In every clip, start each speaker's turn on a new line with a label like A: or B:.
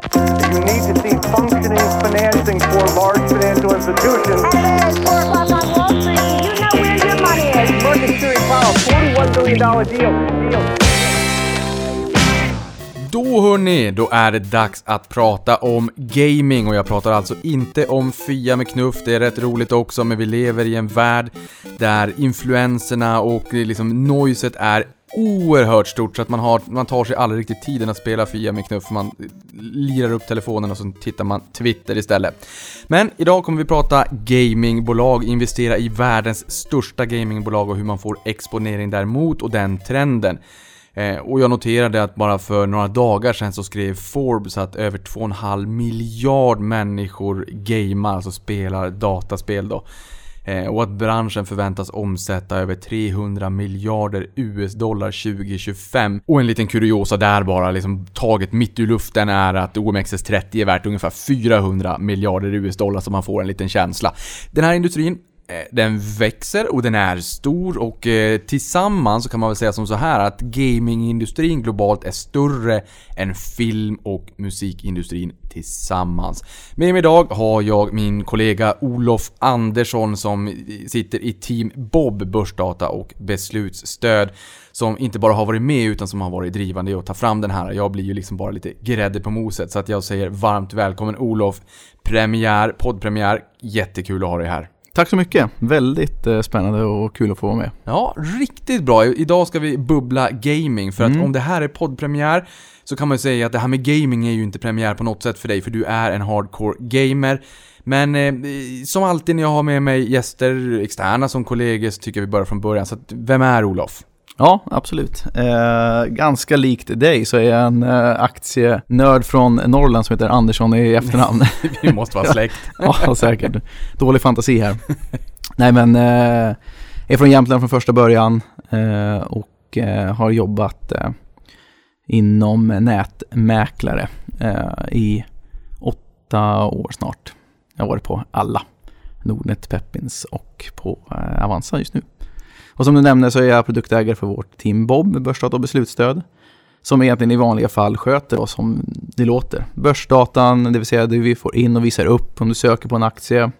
A: You need to see functioning financing for large financial institutions.
B: Hello, it's 4 o'clock on Wall Street. Do you know where your money is?
A: Market Series Powell, $41 billion deal. deal.
C: Då hörni, då är det dags att prata om gaming och jag pratar alltså inte om Fia med knuff, det är rätt roligt också men vi lever i en värld där influenserna och liksom noiset är oerhört stort så att man, har, man tar sig aldrig riktigt tiden att spela Fia med knuff. Man lirar upp telefonen och så tittar man Twitter istället. Men idag kommer vi prata gamingbolag, investera i världens största gamingbolag och hur man får exponering däremot och den trenden. Eh, och jag noterade att bara för några dagar sedan så skrev Forbes att över 2,5 miljard människor gamar, alltså spelar dataspel då. Eh, och att branschen förväntas omsätta över 300 miljarder US-dollar 2025. Och en liten kuriosa där bara, liksom taget mitt ur luften är att OMXS30 är värt ungefär 400 miljarder US-dollar så man får en liten känsla. Den här industrin Eh, den växer och den är stor och eh, tillsammans så kan man väl säga som så här att gamingindustrin globalt är större än film och musikindustrin tillsammans. Med mig idag har jag min kollega Olof Andersson som sitter i Team Bob Börsdata och beslutsstöd som inte bara har varit med utan som har varit drivande i att ta fram den här. Jag blir ju liksom bara lite grädde på moset så att jag säger varmt välkommen Olof. Premiär, poddpremiär, jättekul att ha dig här.
D: Tack så mycket. Väldigt eh, spännande och kul att få vara med.
C: Ja, riktigt bra. Idag ska vi bubbla gaming, för att
D: Mm.
C: om det här är poddpremiär så kan man ju säga att det här med gaming är ju inte premiär på något sätt för dig, för du är en hardcore gamer. Men eh, som alltid när jag har med mig gäster externa som kollegor så tycker jag vi börjar från början. Så att, vem är Olof?
D: Ja, absolut. Eh, ganska likt dig så är jag en eh, aktienörd från Norrland som heter Andersson i efternamn.
C: Vi måste vara släkt.
D: ja, säkert. Dålig fantasi här. Nej, men eh, är från Jämtland från första början eh, och eh, har jobbat eh, inom nätmäklare eh, i åtta år snart. Jag har varit på alla. Nordnet, Peppins och på Avanza just nu. Och som du nämnde så är jag produktägare för vårt team Bob, börsdata och beslutsstöd. Som egentligen i vanliga fall sköter oss som det låter. Börsdatan, det vill säga det vi får in och visar upp om du söker på en aktie.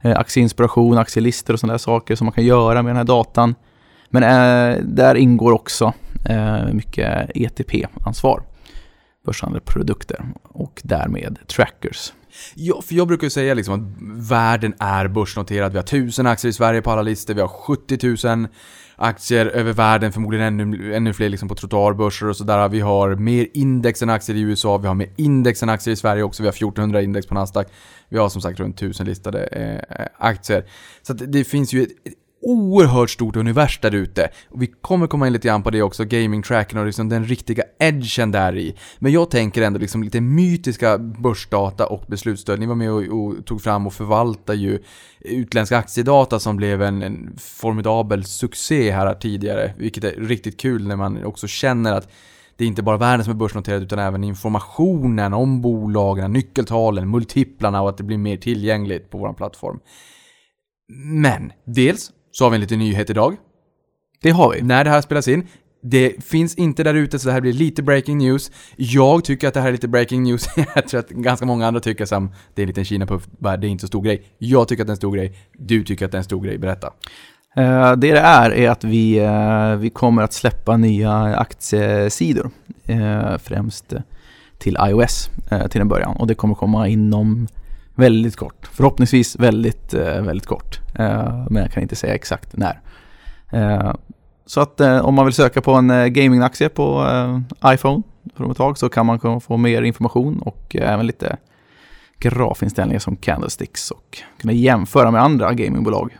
D: Eh, aktieinspiration, aktielistor och sådana där saker som man kan göra med den här datan. Men eh, där ingår också eh, mycket ETP-ansvar. Börshandlade produkter och därmed trackers.
C: Ja, för jag brukar ju säga liksom att världen är börsnoterad. Vi har 1000 aktier i Sverige på alla listor, vi har 70 000 aktier över världen, förmodligen ännu, ännu fler liksom på trottoarbörser och sådär. Vi har mer index än aktier i USA, vi har mer index än aktier i Sverige också, vi har 1400 index på Nasdaq. Vi har som sagt runt 1000 listade eh, aktier. Så att det finns ju ett, ett oerhört stort univers där ute. Och vi kommer komma in lite grann på det också, gaming-tracken och liksom den riktiga edgen där i. Men jag tänker ändå liksom lite mytiska börsdata och beslutsstöd. Ni var med och, och tog fram och förvaltade ju utländska aktiedata som blev en, en formidabel succé här tidigare. Vilket är riktigt kul när man också känner att det är inte bara världen som är börsnoterad utan även informationen om bolagen, nyckeltalen, multiplarna och att det blir mer tillgängligt på vår plattform. Men, dels så har vi en liten nyhet idag.
D: Det har vi.
C: När det här spelas in. Det finns inte där ute så det här blir lite breaking news. Jag tycker att det här är lite breaking news. Jag tror att ganska många andra tycker som det är en liten Kina-puff, det är inte så stor grej. Jag tycker att det är en stor grej. Du tycker att det är en stor grej. Berätta.
D: Eh, Det det är, är att vi, eh, vi kommer att släppa nya aktiesidor. eh, Främst till iOS till en början. Och det kommer komma inom väldigt kort. Förhoppningsvis väldigt, eh, väldigt kort. Eh, men jag kan inte säga exakt när. Eh, så att om man vill söka på en gamingaktie på iPhone från ett tag så kan man få mer information och även lite grafinställningar som candlesticks och kunna jämföra med andra gamingbolag.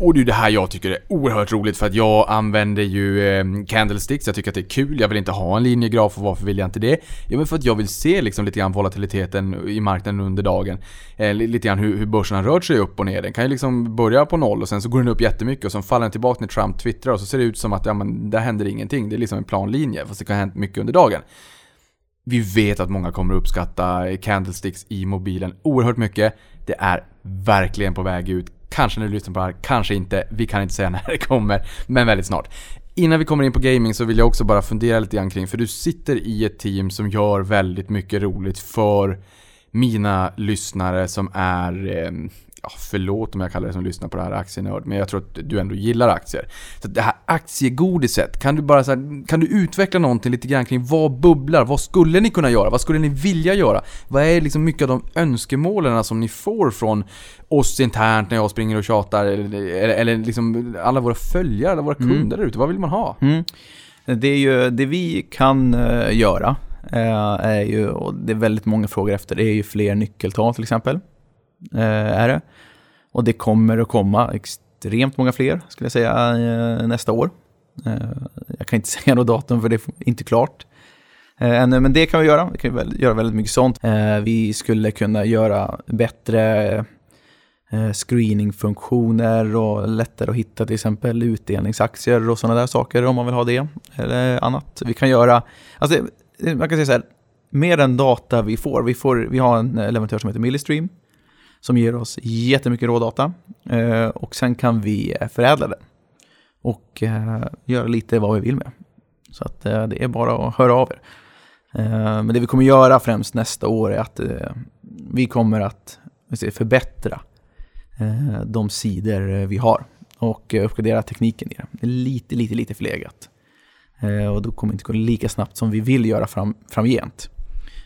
C: Och det är det här jag tycker är oerhört roligt för att jag använder ju eh, candlesticks, jag tycker att det är kul, jag vill inte ha en linjegraf och varför vill jag inte det? Jo men för att jag vill se liksom lite grann volatiliteten i marknaden under dagen. Eh, lite grann hur, hur börsen har rört sig upp och ner. Den kan ju liksom börja på noll och sen så går den upp jättemycket och sen faller den tillbaka när Trump twittrar och så ser det ut som att ja men där händer ingenting. Det är liksom en plan linje fast det kan ha hänt mycket under dagen. Vi vet att många kommer uppskatta candlesticks i mobilen oerhört mycket. Det är verkligen på väg ut. Kanske när du lyssnar på det här, kanske inte. Vi kan inte säga när det kommer, men väldigt snart. Innan vi kommer in på gaming så vill jag också bara fundera lite grann kring, för du sitter i ett team som gör väldigt mycket roligt för mina lyssnare som är, eh, ja, förlåt om jag kallar det som lyssnar på det här aktienörd, men jag tror att du ändå gillar aktier. Så det här aktiegodiset, kan du bara så här, kan du utveckla någonting lite grann kring vad bubblar? Vad skulle ni kunna göra? Vad skulle ni vilja göra? Vad är liksom mycket av de önskemålen som ni får från oss internt när jag springer och tjatar? Eller, eller, liksom alla våra följare, alla våra kunder där ute. Vad vill man ha?
D: Mm. Det är ju det vi kan eh, göra Eh, är ju, och det är väldigt många frågor efter, det är ju fler nyckeltal till exempel. Eh, är det. Och det kommer att komma extremt många fler skulle jag säga eh, nästa år. Eh, jag kan inte säga något datum för det är inte klart. Eh, ännu, men det kan vi göra. Vi kan väl, göra väldigt mycket sånt. Eh, vi skulle kunna göra bättre screeningfunktioner och lättare att hitta till exempel utdelningsaktier och sådana där saker om man vill ha det. Eller annat. Vi kan göra, alltså Eh, man kan säga så här, med den data vi får, vi, får, vi har en eh, leverantör som heter Millistream som ger oss jättemycket rådata eh, och sen kan vi förädla den och göra lite vad vi vill med. Så att det är bara att höra av er. Men det vi kommer göra främst nästa år är att vi kommer att förbättra de sidor vi har och uppgradera tekniken i det. Det är lite, lite, lite förlegat. Eh, och då kommer det inte gå lika snabbt som vi vill göra fram, framgent.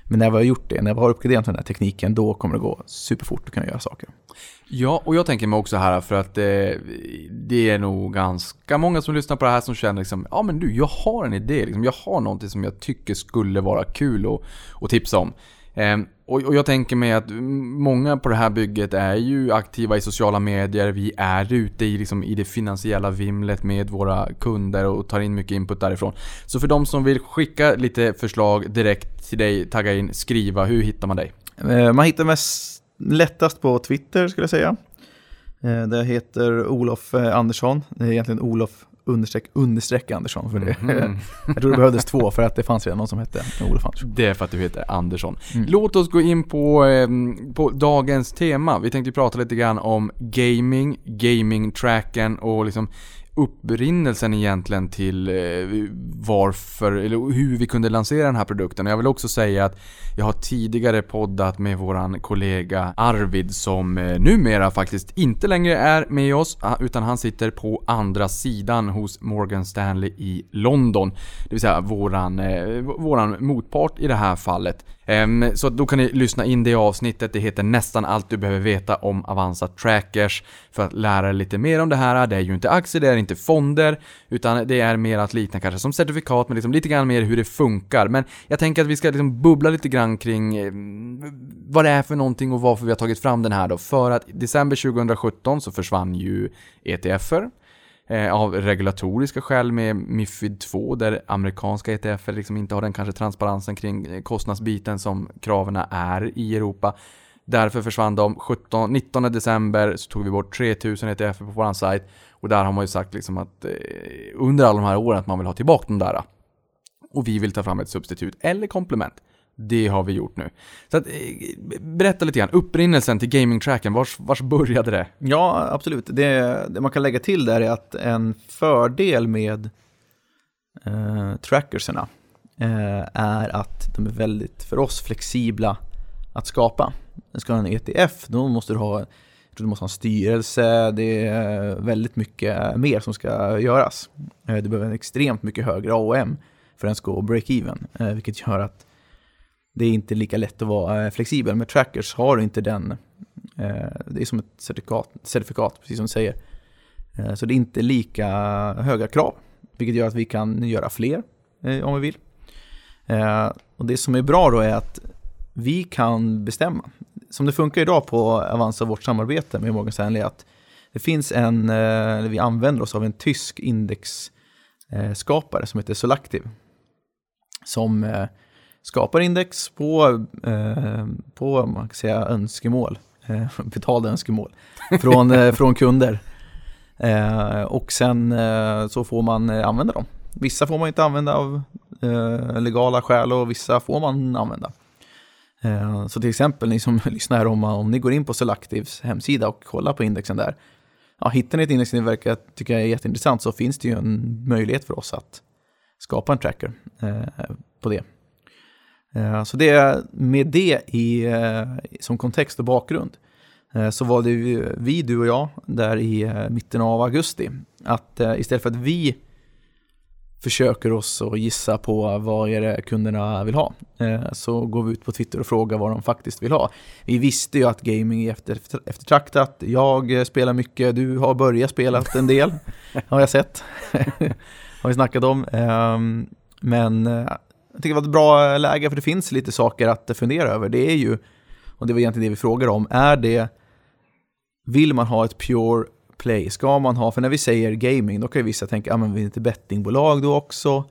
D: Men när vi har gjort det, när vi har uppgraderat den här tekniken, då kommer det gå superfort att kunna göra saker.
C: Ja, och jag tänker mig också här för att eh, det är nog ganska många som lyssnar på det här som känner liksom, ja men du, jag har en idé, liksom, jag har någonting som jag tycker skulle vara kul att, att tipsa om. Eh, och, och jag tänker mig att många på det här bygget är ju aktiva i sociala medier, vi är ute i, liksom, i det finansiella vimlet med våra kunder och tar in mycket input därifrån. Så för de som vill skicka lite förslag direkt till dig, tagga in, skriva, hur hittar man dig?
D: Eh, man hittar mest lättast på Twitter skulle jag säga. Eh, det heter Olof eh, Andersson. Det är egentligen Olof understreck understreck Andersson. För det.
C: Mhm.
D: jag tror det behövdes två för att det fanns redan någon som hette Olof Andersson.
C: Det är för att du heter Andersson.
D: Mm.
C: Låt oss gå in på, ehm, på dagens tema. Vi tänkte prata lite grann om gaming, gaming-tracken och liksom upprinnelsen egentligen till eh, varför, eller hur vi kunde lansera den här produkten. Jag vill också säga att jag har tidigare poddat med våran kollega Arvid som eh, numera faktiskt inte längre är med oss, ah, utan han sitter på andra sidan hos Morgan Stanley i London. Det vill säga våran, eh, våran motpart i det här fallet. Ehm, så då kan ni lyssna in det avsnittet, det heter nästan allt du behöver veta om Avanza Trackers för att lära dig lite mer om det här. Det är ju inte aktier, det är inte fonder, utan det är mer att likna kanske som certifikat, men liksom lite grann mer hur det funkar. Men jag tänker att vi ska liksom bubbla lite grann kring ehm, vad det är för någonting och varför vi har tagit fram den här då. För att i december 2017 så försvann ju ETFer eh, av regulatoriska skäl med Mifid 2 där amerikanska ETF liksom inte har den kanske transparensen kring eh, kostnadsbiten som kraven är i Europa. Därför försvann de. 17, 19 december så tog vi bort 3000 ETF på vår sajt och där har man ju sagt liksom att eh, under alla de här åren att man vill ha tillbaka de där. Och vi vill ta fram ett substitut eller komplement. Det har vi gjort nu. Så att, eh, berätta lite grann, upprinnelsen till gamingtracken, vars, vars började det?
D: Ja, absolut. Det, det man kan lägga till där är att en fördel med eh, trackerserna eh, är att de är väldigt, för oss, flexibla att skapa. Ska du ha en ETF, då måste du ha, du måste ha en styrelse, det är väldigt mycket mer som ska göras. Eh, du behöver en extremt mycket högre AOM för att ens gå break-even, eh, vilket gör att det är inte lika lätt att vara eh, flexibel. Med trackers har du inte den eh, Det är som ett certifikat, certifikat precis som du säger. Eh, så det är inte lika höga krav, vilket gör att vi kan göra fler om vi vill. Och det som är bra då är att vi kan bestämma. Som det funkar idag på Avanza, vårt samarbete med Morgan Stanley, att det finns en, eller vi använder oss av en tysk indexskapare som heter Solactive. Som eh, skapar index på, eh, på man kan säga, önskemål, eh, betalda önskemål från, eh, från kunder. Eh, och sen eh, så får man eh, använda dem. Vissa får man inte använda av legala skäl och vissa får man använda. Så till exempel ni som lyssnar här, om, om ni går in på Solactives hemsida och kollar på indexen där, ja, hittar ni ett index ni verkar tycka är jätteintressant så finns det ju en möjlighet för oss att skapa en tracker på det. Eh, så det med det i, eh, som kontext och bakgrund eh, så var det ju vi, du och jag, där i mitten av augusti. Att istället för att vi försöker oss och gissa på vad är det kunderna vill ha. Så går vi ut på Twitter och frågar vad de faktiskt vill ha. Vi visste ju att gaming är efter, eftertraktat. Jag spelar mycket, du har börjat spela en del, har jag sett. har vi snackat om. Ehm, Men jag tycker det var ett bra läge för det finns lite saker att fundera över. Det är ju, och det var egentligen det vi frågade om, är det, vill man ha ett pure play? Ska man ha, för när vi säger gaming, då kan ju vissa tänka, ja men vi är inte bettingbolag då också?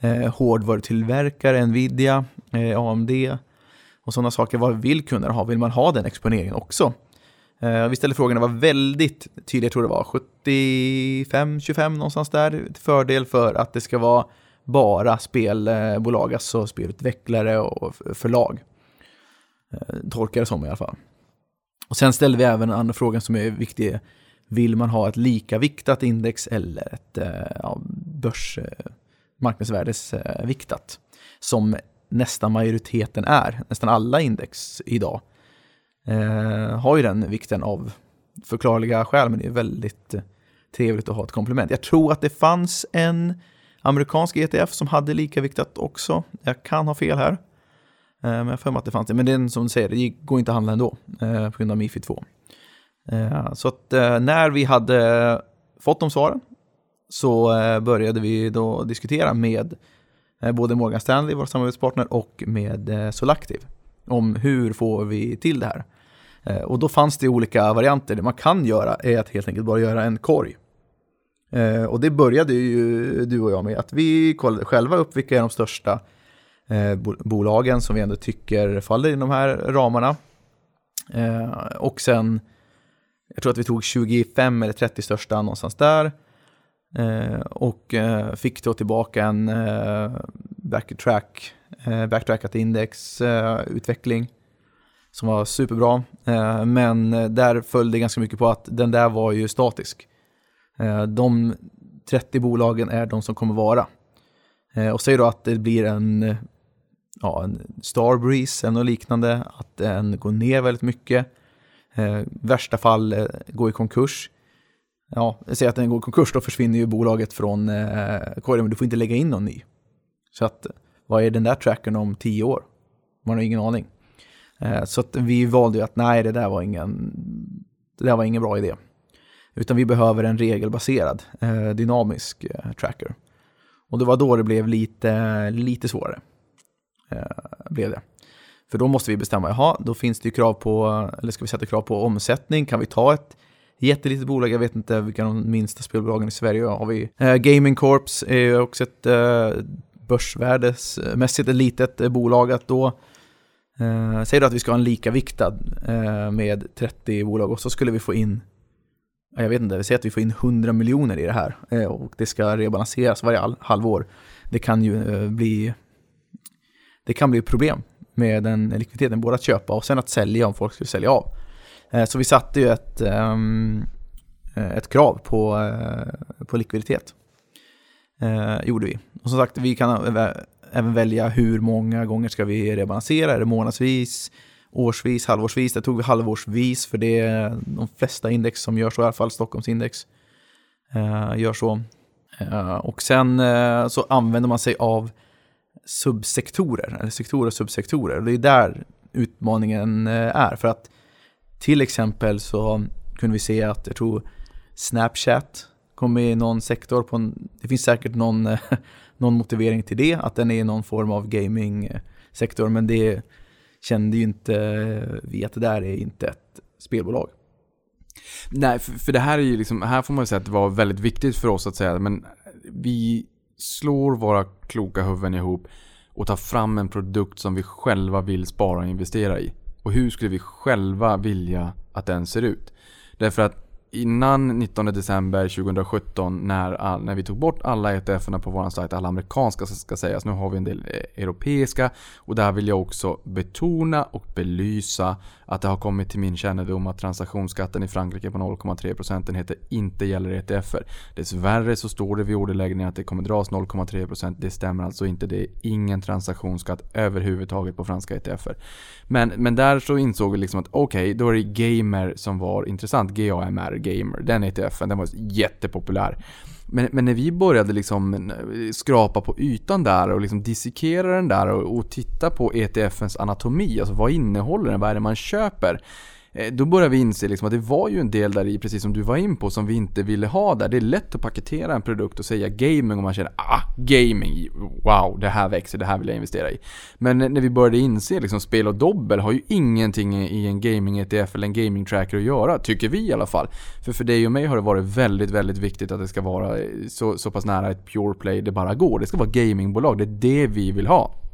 D: Eh, hårdvarutillverkare, Nvidia, eh, AMD och sådana saker. Vad vill kunderna ha? Vill man ha den exponeringen också? Eh, vi ställde frågan, det var väldigt tydligt, jag tror det var 75-25 någonstans där, till fördel för att det ska vara bara spelbolag, alltså spelutvecklare och förlag. Eh, Tolkar det som i alla fall. Och sen ställde vi även en annan fråga som är viktig. Vill man ha ett likaviktat index eller ett eh, ja, börs eh, marknadsvärdesviktat? Som nästan majoriteten är. Nästan alla index idag eh, har ju den vikten av förklarliga skäl, men det är väldigt trevligt att ha ett komplement. Jag tror att det fanns en amerikansk ETF som hade lika viktat också. Jag kan ha fel här. Eh, men jag har för mig att det fanns det. Men den som du säger, det går inte att handla ändå eh, på grund av Mifid 2. Eh, så att när vi hade fått de svaren så började vi då diskutera med både Morgan Stanley, vår samarbetspartner, och med Solactive om hur får vi till det här. Och då fanns det olika varianter. Det man kan göra är att helt enkelt bara göra en korg. Eh, Och det började ju du och jag med att vi kollade själva upp vilka är de största eh, bo- bolagen som vi ändå tycker faller inom de här ramarna. Eh, och sen, jag tror att vi tog 25 eller 30 största någonstans där. Eh, och eh, fick då tillbaka en eh, backtrack, eh, backtrackat indexutveckling eh, som var superbra. Eh, men där föll det ganska mycket på att den där var ju statisk. Eh, de 30 bolagen är de som kommer vara. Eh, och säg då att det blir en, ja, en Starbreeze eller något liknande, att den går ner väldigt mycket. Eh, värsta fall eh, går i konkurs. Ja, säg att den går i konkurs, då försvinner ju bolaget från eh, korgen, men du får inte lägga in någon ny. Så att, vad är den där trackern om tio år? Man har ingen aning. Eh, så att vi valde ju att nej, det där var ingen, det där var ingen bra idé. Utan vi behöver en regelbaserad, eh, dynamisk eh, tracker. Och det var då det blev lite, lite svårare. Eh, blev det. För då måste vi bestämma, jaha, då finns det ju krav på, eller ska vi sätta krav på omsättning? Kan vi ta ett jättelitet bolag? Jag vet inte vilka de minsta spelbolagen i Sverige har. vi. Eh, Gaming Corps är ju också ett eh, börsvärdesmässigt ett litet bolag att då eh, säger du att vi ska ha en lika viktad eh, med 30 bolag och så skulle vi få in jag vet inte, vi säger att vi får in 100 miljoner i det här eh, och det ska rebalanseras varje halvår. Det kan ju eh, bli det kan bli problem med den likviditeten, både att köpa och sen att sälja om folk skulle sälja av. Eh, så vi satte ju ett, ehm, ett krav på, på likviditet. Gjorde vi. Och som sagt, vi kan även välja hur många gånger ska vi rebalansera. Är det månadsvis, årsvis, halvårsvis? Det tog vi halvårsvis för det är de flesta index som gör så, i alla fall Stockholmsindex eh, gör så. Eh, och sen eh, så använder man sig av subsektorer, eller sektorer och subsektorer. Det är där utmaningen eh, är. För att till exempel så kunde vi se att jag tror Snapchat kom i någon sektor. På en, det finns säkert någon, eh, någon motivering till det, att den är i någon form av gaming-sektor. Eh, Men det kände ju inte vi att det där är inte ett spelbolag.
C: Nej, för, för det här är ju liksom, här får man ju säga att det var väldigt viktigt för oss att säga, men vi slår våra kloka huvuden ihop och tar fram en produkt som vi själva vill spara och investera i. Och hur skulle vi själva vilja att den ser ut? Därför att innan 19 december 2017 när, all, när vi tog bort alla etf på vår sajt, alla amerikanska ska sägas, nu har vi en del eh, europeiska och där vill jag också betona och belysa att det har kommit till min kännedom att transaktionsskatten i Frankrike på 0,3 procentenheter inte gäller ETFer. Dessvärre så står det vid orderläggningen att det kommer dras 0,3 procent. Det stämmer alltså inte. Det är ingen transaktionsskatt överhuvudtaget på franska ETFer. Men, men där så insåg vi liksom att okej, okay, då är det Gamer som var intressant. GAMR, Gamer. Den ETFen, den var jättepopulär. Men, men, när vi började liksom skrapa på ytan där och liksom dissekera den där och, och titta på ETFens anatomi, alltså vad innehåller den, vad är det man köper? Eh, då börjar vi inse liksom att det var ju en del där i, precis som du var in på, som vi inte ville ha där. Det är lätt att paketera en produkt och säga gaming och man känner ah, gaming, wow, det här växer, det här vill jag investera i. Men när vi började inse liksom spel och dobbel har ju ingenting i en gaming-ETF eller en gaming-tracker att göra, tycker vi i alla fall. För för dig och mig har det varit väldigt, väldigt viktigt att det ska vara eh, så, så pass nära ett pure play det bara går. Det ska vara gamingbolag, det är det vi vill ha.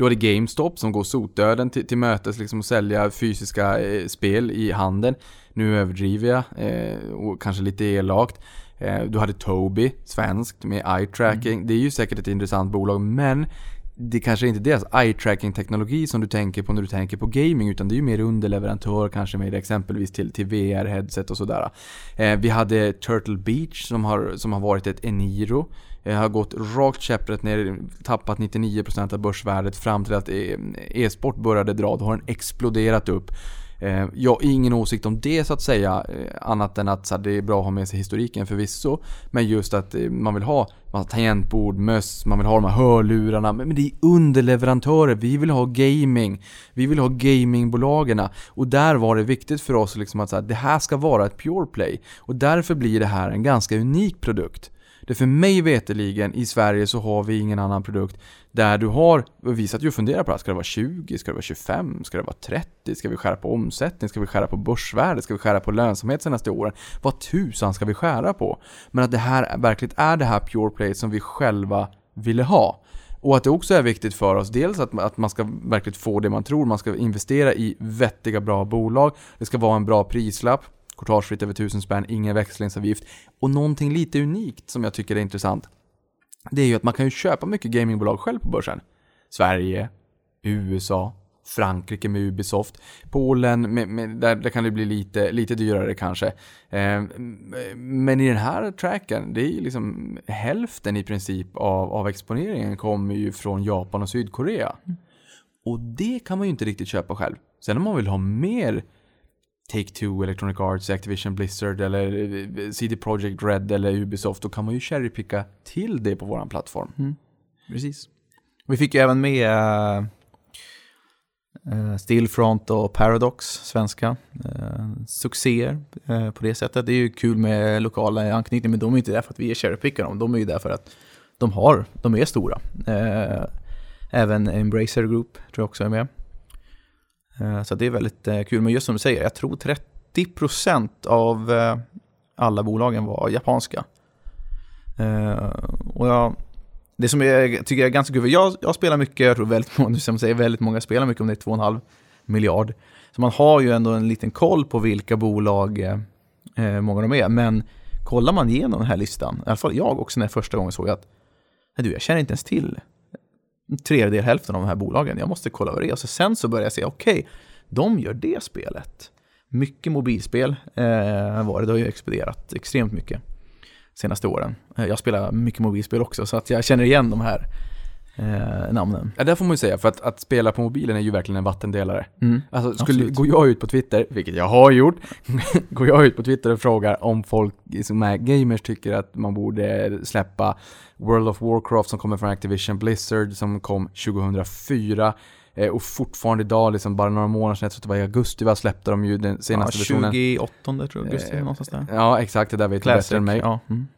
C: Du har det GameStop som går sotdöden till, till mötes liksom och sälja fysiska eh, spel i handeln. Nu överdriver jag eh, och kanske lite elakt. Eh, du hade Tobii, svenskt, med eye-tracking. Mm. Det är ju säkert ett intressant bolag men det kanske inte är deras eye-tracking-teknologi som du tänker på när du tänker på gaming utan det är ju mer underleverantör kanske med exempelvis till, till VR-headset och sådär. Eh, vi hade Turtle Beach som har, som har varit ett Eniro Eh, har gått rakt käpprätt ner, tappat 99% av börsvärdet fram till att eh, e-sport började dra. Då har den exploderat upp. Eh, jag har ingen åsikt om det så att säga, annat än att det är bra att ha med sig historiken förvisso. Men just att man vill ha tangentbord, möss, man vill ha de här hörlurarna. Men det är underleverantörer, vi vill ha gaming. Vi vill ha gamingbolagen. Och där var det viktigt för oss liksom att det här ska vara ett pure play. Och därför blir det här en ganska unik produkt. Det för mig veteligen i Sverige så har vi ingen annan produkt där du har, vi satt ju och funderade på det här. ska det vara 20, ska det vara 25, ska det vara 30, ska vi skära på omsättning, ska vi skära på börsvärde, ska vi skära på lönsamhet senaste åren? Vad tusan ska vi skära på? Men att det här verkligen är det här pure play som vi själva ville ha. Och att det också är viktigt för oss, dels att, att man ska verkligen få det man tror, man ska investera i vettiga bra bolag, det ska vara en bra prislapp, Courtagefritt över 1000 spänn, ingen växlingsavgift. Och någonting lite unikt som jag tycker är intressant. Det är ju att man kan ju köpa mycket gamingbolag själv på börsen. Sverige, USA, Frankrike med Ubisoft. Polen, med, med, där, där, kan det bli lite, lite dyrare kanske. Eh, men i den här tracken, det är ju liksom hälften i princip av, av exponeringen kommer ju från Japan och Sydkorea. Och det kan man ju inte riktigt köpa själv. Sen om man vill ha mer Take-Two, Electronic Arts, Activision Blizzard eller eh, CD Projekt Red eller Ubisoft, då kan man ju cherrypicka till det på vår plattform.
D: Mm. Precis. Vi fick ju även med uh, Stillfront och Paradox, svenska. Uh, succéer uh, på det sättet. Det är ju kul med lokala anknytning, men de är inte där för att vi är cherrypickar dem. De är ju där för att de har, de är stora. Uh, även Embracer Group tror jag också är med. Eh, så det är väldigt eh, kul. Men just som du säger, jag tror 30% av eh, alla bolagen var japanska. Och jag, det som jag tycker är ganska kul, jag, jag spelar mycket, jag tror väldigt många, som säger, väldigt många spelar mycket, om det är 2,5 miljard. Så man har ju ändå en liten koll på vilka bolag eh, många de är. Men kollar man igenom den här listan, i alla fall jag också när jag första gången såg att du, jag känner inte ens till en tredjedel, hälften av de här bolagen. Jag måste kolla vad det är. Och så sen så börjar jag se, okej, okay, de gör det spelet. Mycket mobilspel eh, var det, det har ju exploderat extremt mycket senaste åren. Eh, jag spelar mycket mobilspel också, så att jag känner igen de här eh, namnen.
C: Ja, det får man ju säga, för att, att spela på mobilen är ju verkligen en vattendelare. Mm, alltså, skulle, går jag ut på Twitter, vilket jag har gjort, går jag ut på Twitter och frågar om folk som är gamers tycker att man borde släppa World of Warcraft som kommer från Activision Blizzard som kom 2004 eh, och fortfarande idag, liksom bara några månader sedan, jag tror det var i augusti, va, släppte de ju den senaste
D: ja, 28 versionen. tror jag, augusti, eh, någonstans där.
C: Ja, exakt, det där vet du bättre än mig. Ja. Mm.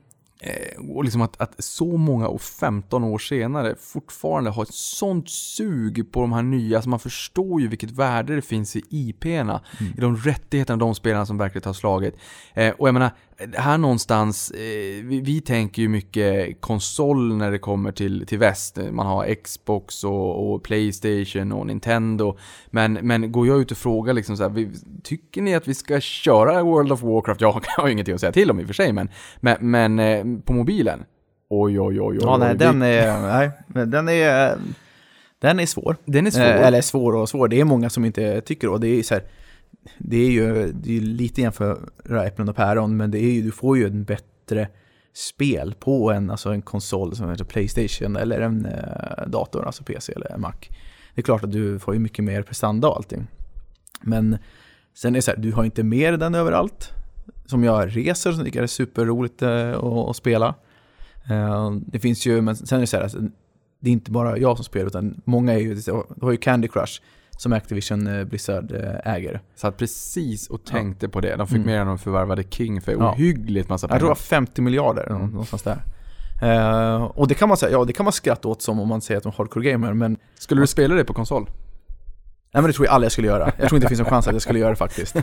C: Eh, och liksom att, att så många och 15 år senare fortfarande har ett sånt sug på de här nya, alltså man förstår ju vilket värde det finns i IP-erna, mm. i de rättigheterna de spelarna som verkligen har slagit. Eh, och jag menar, här någonstans, eh, vi, vi tänker ju mycket konsol när det kommer till, till väst. Man har Xbox och, och Playstation och Nintendo. Men, men går jag ut och frågar liksom så här, vi, tycker ni att vi ska köra World of Warcraft? Jag har ju ingenting att säga till om i och för sig, men, men, men eh, på mobilen? Oj, oj, oj, oj.
D: Ja, nej, den är, nej, men den är, den är svår.
C: den är svår.
D: Eh, Eller svår och svår, det är många som inte tycker och det är så här, det är ju det är ju lite jämföra äpplen och päron, men det är ju, du får ju en bättre spel på en, alltså en konsol som heter Playstation eller en eh, dator, alltså PC eller Mac. Det är klart att du får ju mycket mer prestanda och allting. Men sen är det så här, du har inte mer den överallt. Som jag reser så tycker jag det är superroligt eh, att, att spela. Eh, det finns ju, men sen är det så här, alltså, det är inte bara jag som spelar utan många är ju, du har ju Candy Crush som Activision eh, Blizzard eh, äger.
C: Satt precis och tänkte på det. De fick
D: Mm.
C: mer än de förvärvade King för
D: Ja.
C: ohyggligt massa
D: Jag tror det
C: pengar.
D: var 50 miljarder
C: Mm.
D: någonstans där. Eh, och det kan man säga, ja det kan man skratta åt som om man säger att de är hardcore gamer men
C: Skulle du spela det på konsol?
D: Nej men det tror jag aldrig jag skulle göra. Jag tror inte det finns en chans att jag skulle göra det faktiskt. Eh,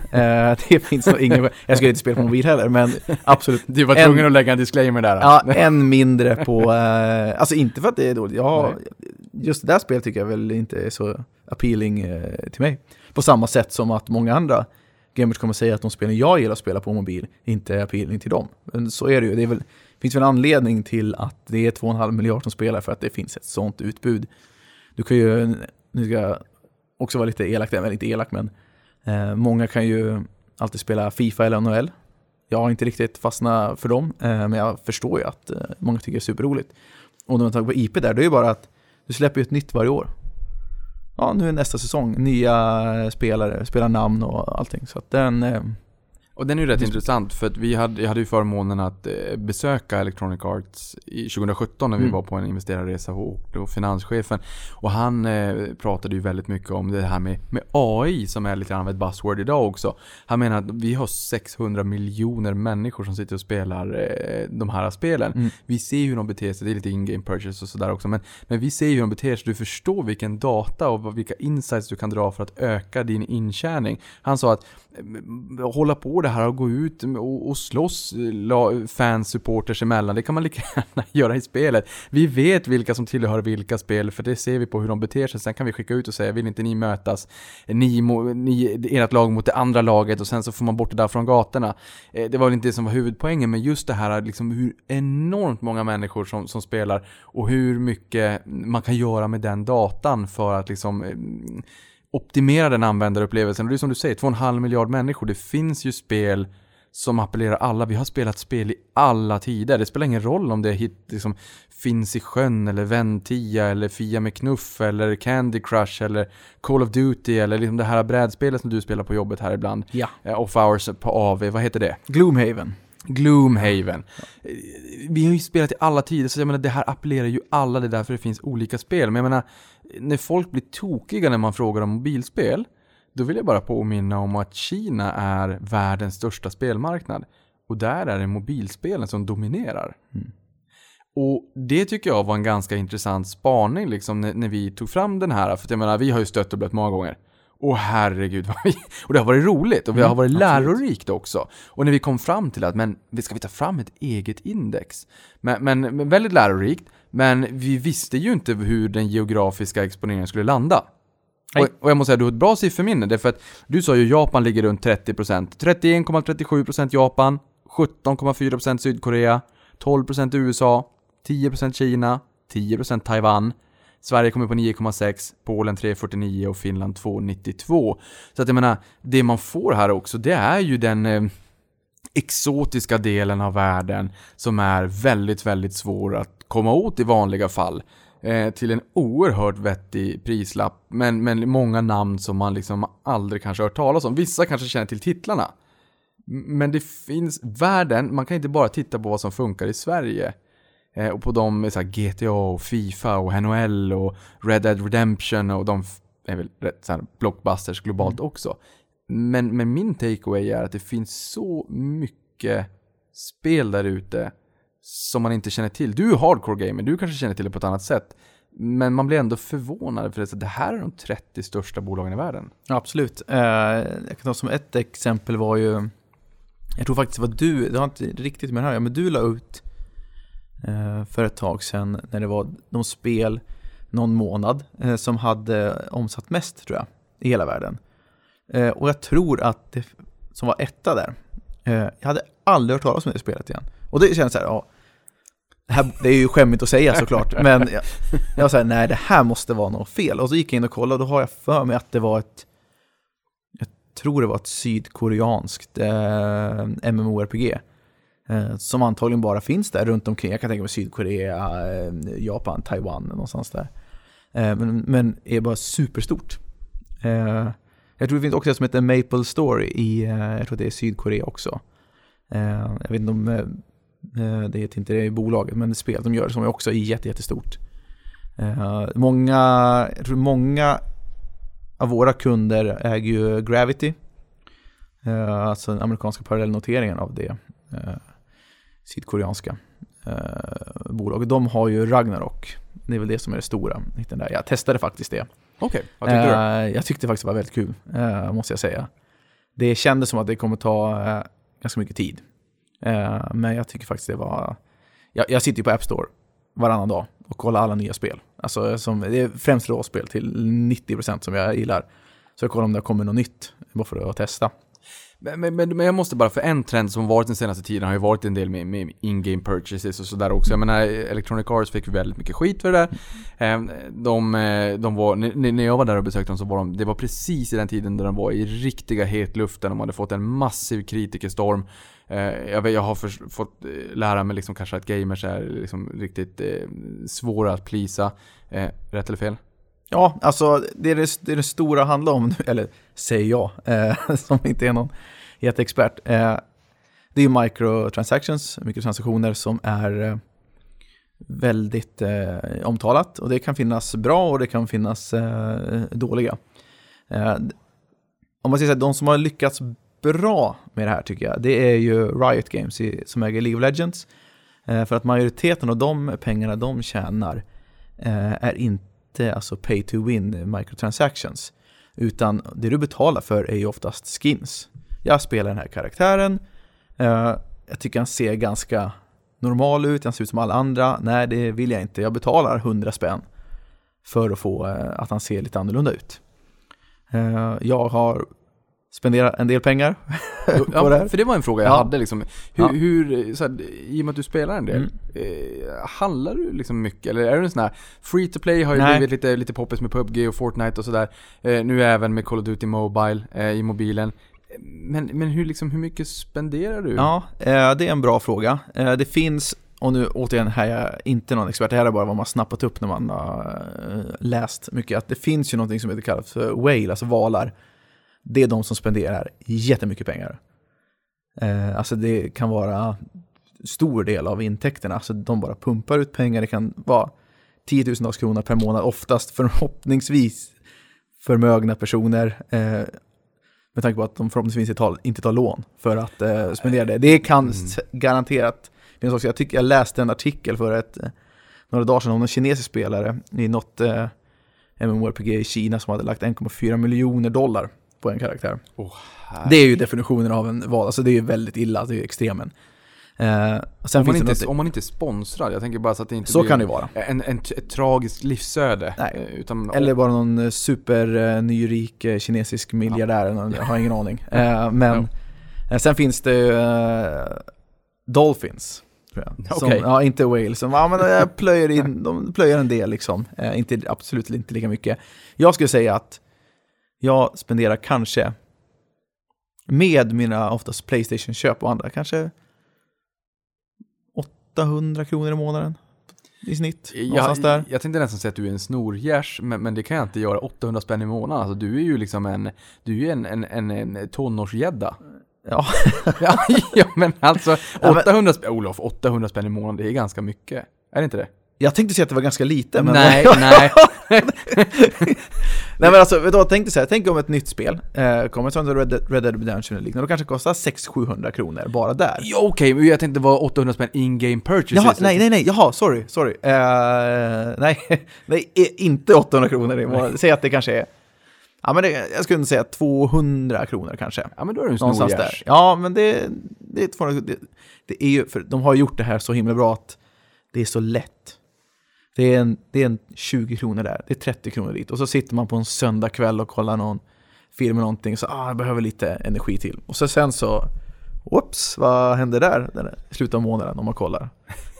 D: det finns nog ingen Jag skulle inte spela på mobil heller, men absolut.
C: Du var
D: En-
C: tvungen att lägga en disclaimer där.
D: Ja, än mindre på... Eh, alltså inte för att det är dåligt. Ja, just det där spelet tycker jag väl inte är så appealing eh, till mig. På samma sätt som att många andra gamers kommer säga att de spelen jag gillar att spela på mobil inte är appealing till dem. Men så är det ju. Det väl, finns väl en anledning till att det är 2,5 miljard som spelar för att det finns ett sånt utbud. Du kan ju, nu ska jag också vara lite elak, eller inte elak men eh, många kan ju alltid spela Fifa eller NHL. Jag har inte riktigt fastnat för dem, eh, men jag förstår ju att eh, många tycker det är superroligt. Och när man tar på IP där, det är ju bara att du släpper ju ett nytt varje år. Ja, nu är nästa säsong, nya spelare, spelarnamn och allting. Så att den, eh,
C: och den är ju rätt intressant för att vi hade, jag hade ju förmånen att eh, besöka Electronic Arts i 2017 när vi
D: Mm.
C: var på en investerarresa och, finanschefen. Och han eh, pratade ju väldigt mycket om det här med, med AI som är lite grann av ett buzzword idag också. Han menar att vi har 600 miljoner människor som sitter och spelar eh, de här spelen.
D: Mm.
C: Vi ser hur de beter sig, det är lite in-game purchase och sådär också. Men, men vi ser hur de beter sig, du förstår vilken data och vilka insights du kan dra för att öka din intjäning. Han sa att hålla på det det här att gå ut och, och slåss fansupporters fans, supporters emellan, det kan man lika gärna göra i spelet. Vi vet vilka som tillhör vilka spel, för det ser vi på hur de beter sig. Sen kan vi skicka ut och säga, vill inte ni mötas, ni, ni ert lag mot det andra laget och sen så får man bort det där från gatorna. Eh, det var väl inte det som var huvudpoängen, men just det här liksom hur enormt många människor som, som spelar och hur mycket man kan göra med den datan för att liksom eh, optimera den användarupplevelsen. Och det är som du säger, 2,5 miljard människor. Det finns ju spel som appellerar alla. Vi har spelat spel i alla tider. Det spelar ingen roll om det hit, liksom, finns i sjön eller Ventia eller Fia med knuff eller Candy Crush eller Call of Duty eller liksom det här brädspelet som du spelar på jobbet här ibland.
D: ja.
C: Eh, Off hours på AV, vad heter det?
D: Gloomhaven.
C: Gloomhaven. Vi har ju spelat i alla tider, så jag menar det här appellerar ju alla, det är därför det finns olika spel. Men jag menar, när folk blir tokiga när man frågar om mobilspel, då vill jag bara påminna om att Kina är världens största spelmarknad. Och där är det mobilspelen som dominerar.
D: Mm.
C: Och det tycker jag var en ganska intressant spaning liksom när, när vi tog fram den här. För jag menar, vi har ju stött och blött många gånger. Åh herregud. Och det har varit roligt och vi har
D: Mm,
C: varit
D: absolut.
C: lärorikt också. Och när vi kom fram till att, men vi ska vi ta fram ett eget index? Men, men, men väldigt lärorikt. Men vi visste ju inte hur den geografiska exponeringen skulle landa. Och, och jag måste säga, du har ett bra sifferminne. Därför att du sa ju Japan ligger runt 30%. 31,37% Japan, 17,4% Sydkorea, 12% USA, 10% Kina, 10% Taiwan. Sverige kommer på 9,6, Polen 3,49 och Finland 2,92. Så att jag menar, det man får här också, det är ju den eh, exotiska delen av världen som är väldigt, väldigt svår att komma åt i vanliga fall. Eh, till en oerhört vettig prislapp, men, men många namn som man liksom aldrig kanske hört talas om. Vissa kanske känner till titlarna. Men det finns världen, man kan inte bara titta på vad som funkar i Sverige. Eh, och på de med så GTA och Fifa och NHL och Red Dead Redemption och de är väl rätt så blockbusters globalt också. Men, men min takeaway är att det finns så mycket spel där ute som man inte känner till. Du är hardcore gamer, du kanske känner till det på ett annat sätt. Men man blir ändå förvånad för det, det här är de 30 största bolagen i världen.
D: Ja, absolut. Eh, jag kan ta som ett exempel var ju Jag tror faktiskt det var du, det har inte riktigt med det här men du la ut för ett tag sedan när det var de spel någon månad eh, som hade omsatt mest tror jag i hela världen. Eh, och jag tror att det som var etta där, eh, jag hade aldrig hört talas om det spelet igen. Och det känns så här, ja, det, här, det är ju skämmigt att säga såklart, men jag, jag var så här, nej det här måste vara något fel. Och så gick jag in och kollade och då har jag för mig att det var ett, jag tror det var ett sydkoreanskt eh, MMORPG. Eh, som antagligen bara finns där runt omkring. Jag kan tänka mig Sydkorea, eh, Japan, Taiwan någonstans där. Eh, men, men är bara superstort. Jag tror det finns också det som heter Maple Story i, jag tror det är Sydkorea också. Jag vet inte om det heter inte det i bolaget, men det spel de gör som är också är jättestort. Många, jag tror många av våra kunder äger ju Gravity. Alltså den amerikanska parallellnoteringen av det sydkoreanska eh, bolaget. De har ju Ragnarok. Det är väl det som är det stora. Den där. Jag testade faktiskt det.
C: Okej, vad tyckte du?
D: Eh, jag tyckte faktiskt det var väldigt kul, eh, måste jag säga. Det kändes som att det kommer ta eh, ganska mycket tid. Eh, men jag tycker faktiskt det var... Jag, jag sitter ju på App Store varannan dag och kollar alla nya spel. Alltså, som, det är främst råspel till 90% som jag gillar. Så jag kollar om det kommer något nytt, bara för att testa.
C: Men, men, men jag måste bara, för en trend som varit den senaste tiden har ju varit en del med, med in-game purchases och sådär också. Jag menar, Electronic Arts fick ju väldigt mycket skit för det där. De, eh, de var, när jag var där och besökte dem så var de, det var precis i den tiden där de var i riktiga hetluften. De hade fått en massiv kritikerstorm. Eh, jag, vet, jag har för, fått eh, lära mig liksom kanske att gamers är liksom riktigt svåra att plisa. Rätt eller fel?
D: Ja, alltså det är det, det, är det stora handlar om, eller säger jag, eh, som inte är någon jätteexpert. Eh, det är ju microtransactions, mikrotransaktioner som är eh, väldigt eh, omtalat. Och det kan finnas bra och det kan finnas eh, dåliga. Eh, om man säger så här, de som har lyckats bra med det här tycker jag, det är ju Riot Games i, som äger League of Legends. Eh, för att majoriteten av de pengarna de tjänar eh, är inte alltså pay to win microtransactions. Utan det du betalar för är ju oftast skins. Jag spelar den här karaktären, eh, jag tycker han ser ganska normal ut, han ser ut som alla andra. Nej, det vill jag inte. Jag betalar 100 spänn för att få eh, att han ser lite annorlunda ut. Eh, jag har spenderat en del pengar på det
C: Ja,
D: här.
C: för det var en fråga jag
D: Ja.
C: hade liksom. Hur,
D: Ja.
C: hur så här, i och med att du spelar en del,
D: Mm.
C: eh, handlar du liksom mycket? Eller är du en sån här, free to play har ju
D: Nej.
C: blivit lite, lite poppis med PubG och Fortnite och sådär. Eh, nu även med Call of Duty Mobile eh, i mobilen. Men, men hur, liksom, hur mycket spenderar du?
D: Ja, eh, det är en bra fråga. Eh, det finns, och nu återigen här är jag inte någon expert, det här är bara vad man snappat upp när man har eh, läst mycket, att det finns ju någonting som heter kallas för whale, alltså valar. Det är de som spenderar jättemycket pengar. Eh, alltså det kan vara stor del av intäkterna, alltså de bara pumpar ut pengar, det kan vara tiotusentals kronor per månad, oftast förhoppningsvis förmögna personer. Eh, med tanke på att de förhoppningsvis inte tar, inte tar lån för att eh, spendera det. Det kan s- garanterat finnas också. Jag, tycker, jag läste en artikel för ett, eh, några dagar sedan om en kinesisk spelare i något eh, MMORPG i Kina som hade lagt 1,4 miljoner dollar på en karaktär.
C: Åh,
D: Det är ju definitionen av en val, alltså det är ju väldigt illa, det är ju extremen. Eh,
C: om, man inte,
D: något,
C: om man inte är sponsrad, jag tänker bara så att det inte
D: så
C: blir
D: kan det vara.
C: en, en, ett tragiskt livsöde.
D: Nej.
C: Eh, Utan,
D: Eller bara någon eh, super eh, kinesisk miljardär, jag har ingen aning. Eh, men eh, sen finns det ju, eh, Dolphins. Som,
C: Okej.
D: Ja, inte Wales. Som, ja, men jag plöjer in, de plöjer en del liksom. Eh, inte, absolut inte lika mycket. Jag skulle säga att jag spenderar kanske med mina oftast Playstation-köp och andra kanske 800 kronor i månaden i snitt. Någonstans där.
C: Jag, jag tänkte nästan säga att du är en snorgärs, men, men det kan jag inte göra. 800 spänn i månaden. Alltså du är ju liksom en, du är en, en, en, en tonårsgädda.
D: Ja.
C: ja, men alltså
D: men-
C: 800 spänn, Olof, 800 spänn i månaden, det är ganska mycket. Är det inte det?
D: Jag tänkte säga att det var ganska lite, men...
C: nej, nej.
D: Nej men alltså, vet du vad, tänk dig så här, tänk om ett nytt spel eh, kommer som Red Dead, Red Dead Redemption eller liknande, och kanske kostar 600-700 kronor bara där.
C: Ja, Okej, men jag tänkte det var 800 spänn in-game purchases.
D: Jaha, nej, nej, nej, jaha, sorry, sorry. Eh, nej, nej, i- inte 800 kronor i månaden. Säg att det kanske är, ja men det, jag skulle säga 200 kronor kanske.
C: Ja, men då är du en
D: Någonstans
C: snorgärs.
D: där. Ja, men det, det, är ett form- det, det är ju, för de har gjort det här så himla bra att det är så lätt. Det är, en, det är en 20 kronor där, det är 30 kronor dit. Och så sitter man på en söndagkväll och kollar någon film eller någonting, så ah, jag behöver lite energi till. Och så sen så, whoops, vad händer där i slutet av månaden om man kollar?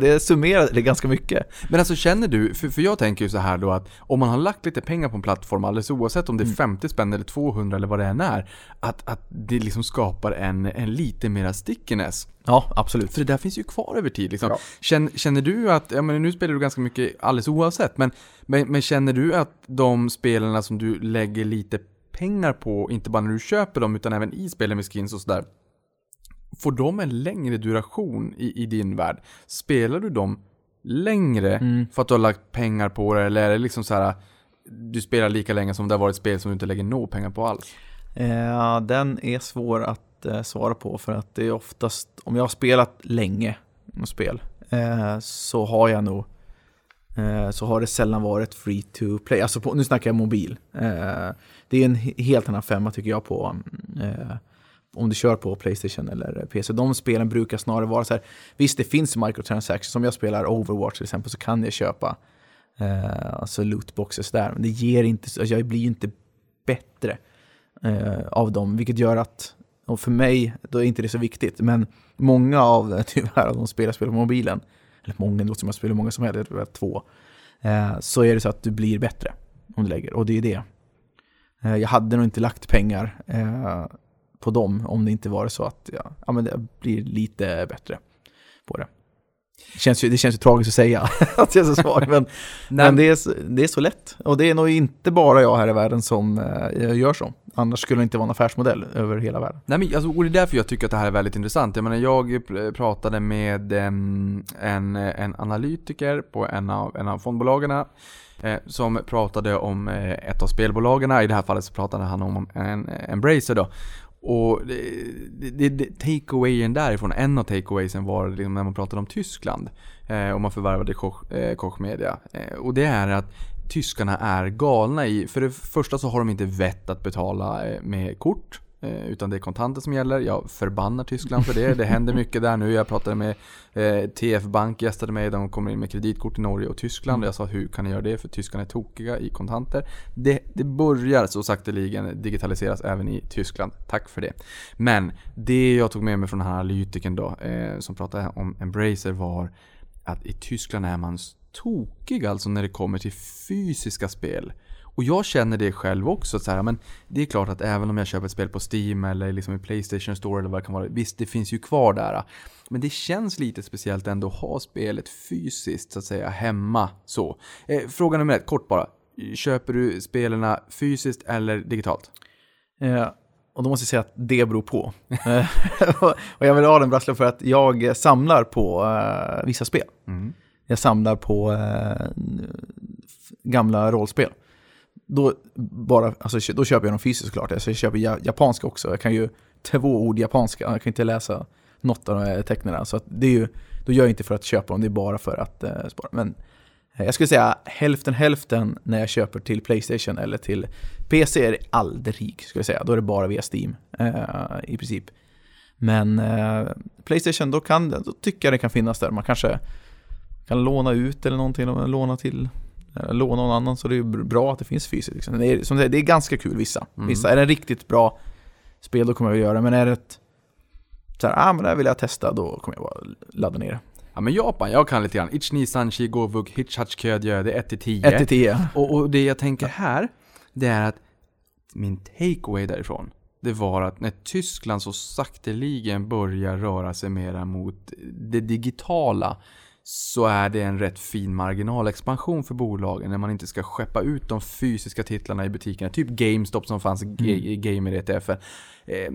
D: det är ganska mycket.
C: Men alltså känner du, för, för jag tänker ju så här då att om man har lagt lite pengar på en plattform, alldeles oavsett om det är 50 spänn eller 200 eller vad det än är, att, att det liksom skapar en, en lite mera stickiness.
D: Ja, absolut.
C: För det där finns ju kvar över tid liksom.
D: Ja.
C: Känner, känner du att, ja men nu spelar du ganska mycket alldeles oavsett, men, men, men känner du att de spelarna som du lägger lite pengar på, inte bara när du köper dem utan även i spelen med skins och sådär, får de en längre duration i, i din värld? Spelar du dem längre
D: Mm.
C: för att du har lagt pengar på det, eller är det liksom så här du spelar lika länge som det har varit spel som du inte lägger nå pengar på alls?
D: Eh, den är svår att eh, svara på för att det är oftast, om jag har spelat länge med spel, eh, så har jag nog, eh, så har det sällan varit free to play. Alltså på, nu snackar jag mobil. Det är en he- helt annan femma tycker jag på om du kör på Playstation eller PC. De spelen brukar snarare vara så här, visst det finns microtransactions, som jag spelar Overwatch till exempel så kan jag köpa eh, alltså lootboxes där, men det ger inte, alltså jag blir ju inte bättre eh, av dem, vilket gör att, och för mig, då är inte det så viktigt, men många av, tyvärr, av de spel jag spelar på mobilen, eller många, det låter som jag spelar många som helst, jag tror jag två, eh, så är det så att du blir bättre om du lägger, och det är det. Eh, jag hade nog inte lagt pengar eh, på dem om det inte var så att ja, ja, men det blir lite bättre på det. Det känns ju, det känns ju tragiskt att säga att jag är så svag, men, men det, är, det är så lätt. Och det är nog inte bara jag här i världen som eh, gör så. Annars skulle det inte vara en affärsmodell över hela världen.
C: Nej men alltså, och det är därför jag tycker att det här är väldigt intressant. Jag menar, jag pr- pratade med em, en, en analytiker på en av, en av fondbolagen eh, som pratade om eh, ett av spelbolagen. I det här fallet så pratade han om en, Embracer då. Och det, det, det, takeawayen därifrån, en av takeawaysen var liksom när man pratade om Tyskland eh, och man förvärvade Koch, eh, Koch Media. Eh, och det är att tyskarna är galna i, för det första så har de inte vett att betala eh, med kort. Eh, utan det är kontanter som gäller. Jag förbannar Tyskland för det. Det händer mycket där nu. Jag pratade med eh, TF Bank, gästade mig. De kommer in med kreditkort i Norge och Tyskland. Och jag sa hur kan ni göra det? För tyskarna är tokiga i kontanter. Det, det börjar så sakteligen digitaliseras även i Tyskland. Tack för det. Men det jag tog med mig från den här analytikern då, eh, som pratade om Embracer var att i Tyskland är man tokig alltså när det kommer till fysiska spel. Och jag känner det själv också, så här, men det är klart att även om jag köper ett spel på Steam eller liksom i Playstation Store eller vad det kan vara, visst det finns ju kvar där. Men det känns lite speciellt ändå att ha spelet fysiskt så att säga hemma så. Eh, fråga nummer ett, kort bara. Köper du spelen fysiskt eller digitalt?
D: Eh, och då måste jag säga att det beror på. Eh, och jag vill ha den brasklappen för att jag samlar på eh, vissa spel. Jag samlar på eh, gamla rollspel. Då, bara, alltså, då köper jag dem fysiskt såklart. Alltså, jag köper japanska också. Jag kan ju två ord japanska. Jag kan inte läsa något av de här tecknen. Så att det är ju, då gör jag inte för att köpa dem, det är bara för att eh, spara. Men eh, jag skulle säga hälften hälften när jag köper till Playstation eller till PC är det aldrig, skulle jag säga. Då är det bara via Steam eh, i princip. Men eh, Playstation, då, kan, då tycker jag det kan finnas där. Man kanske kan låna ut eller någonting, låna till låna någon annan så det är ju bra att det finns fysiskt. Liksom. Det, är, som det, det är ganska kul vissa. vissa. Är det en riktigt bra spel då kommer jag att göra men är det ett så här, ah men det här vill jag testa, då kommer jag bara ladda ner.
C: Ja men Japan, jag kan lite grann. Ichni Sanchi Govuk Hitchhachiködjö, det är 1 till 10.
D: 1 till 10.
C: Och, och det jag tänker här, det är att min takeaway därifrån, det var att när Tyskland så sakteligen börjar röra sig mera mot det digitala så är det en rätt fin marginalexpansion för bolagen när man inte ska skeppa ut de fysiska titlarna i butikerna. Typ GameStop som fanns i i Gamer-ETF. Eh,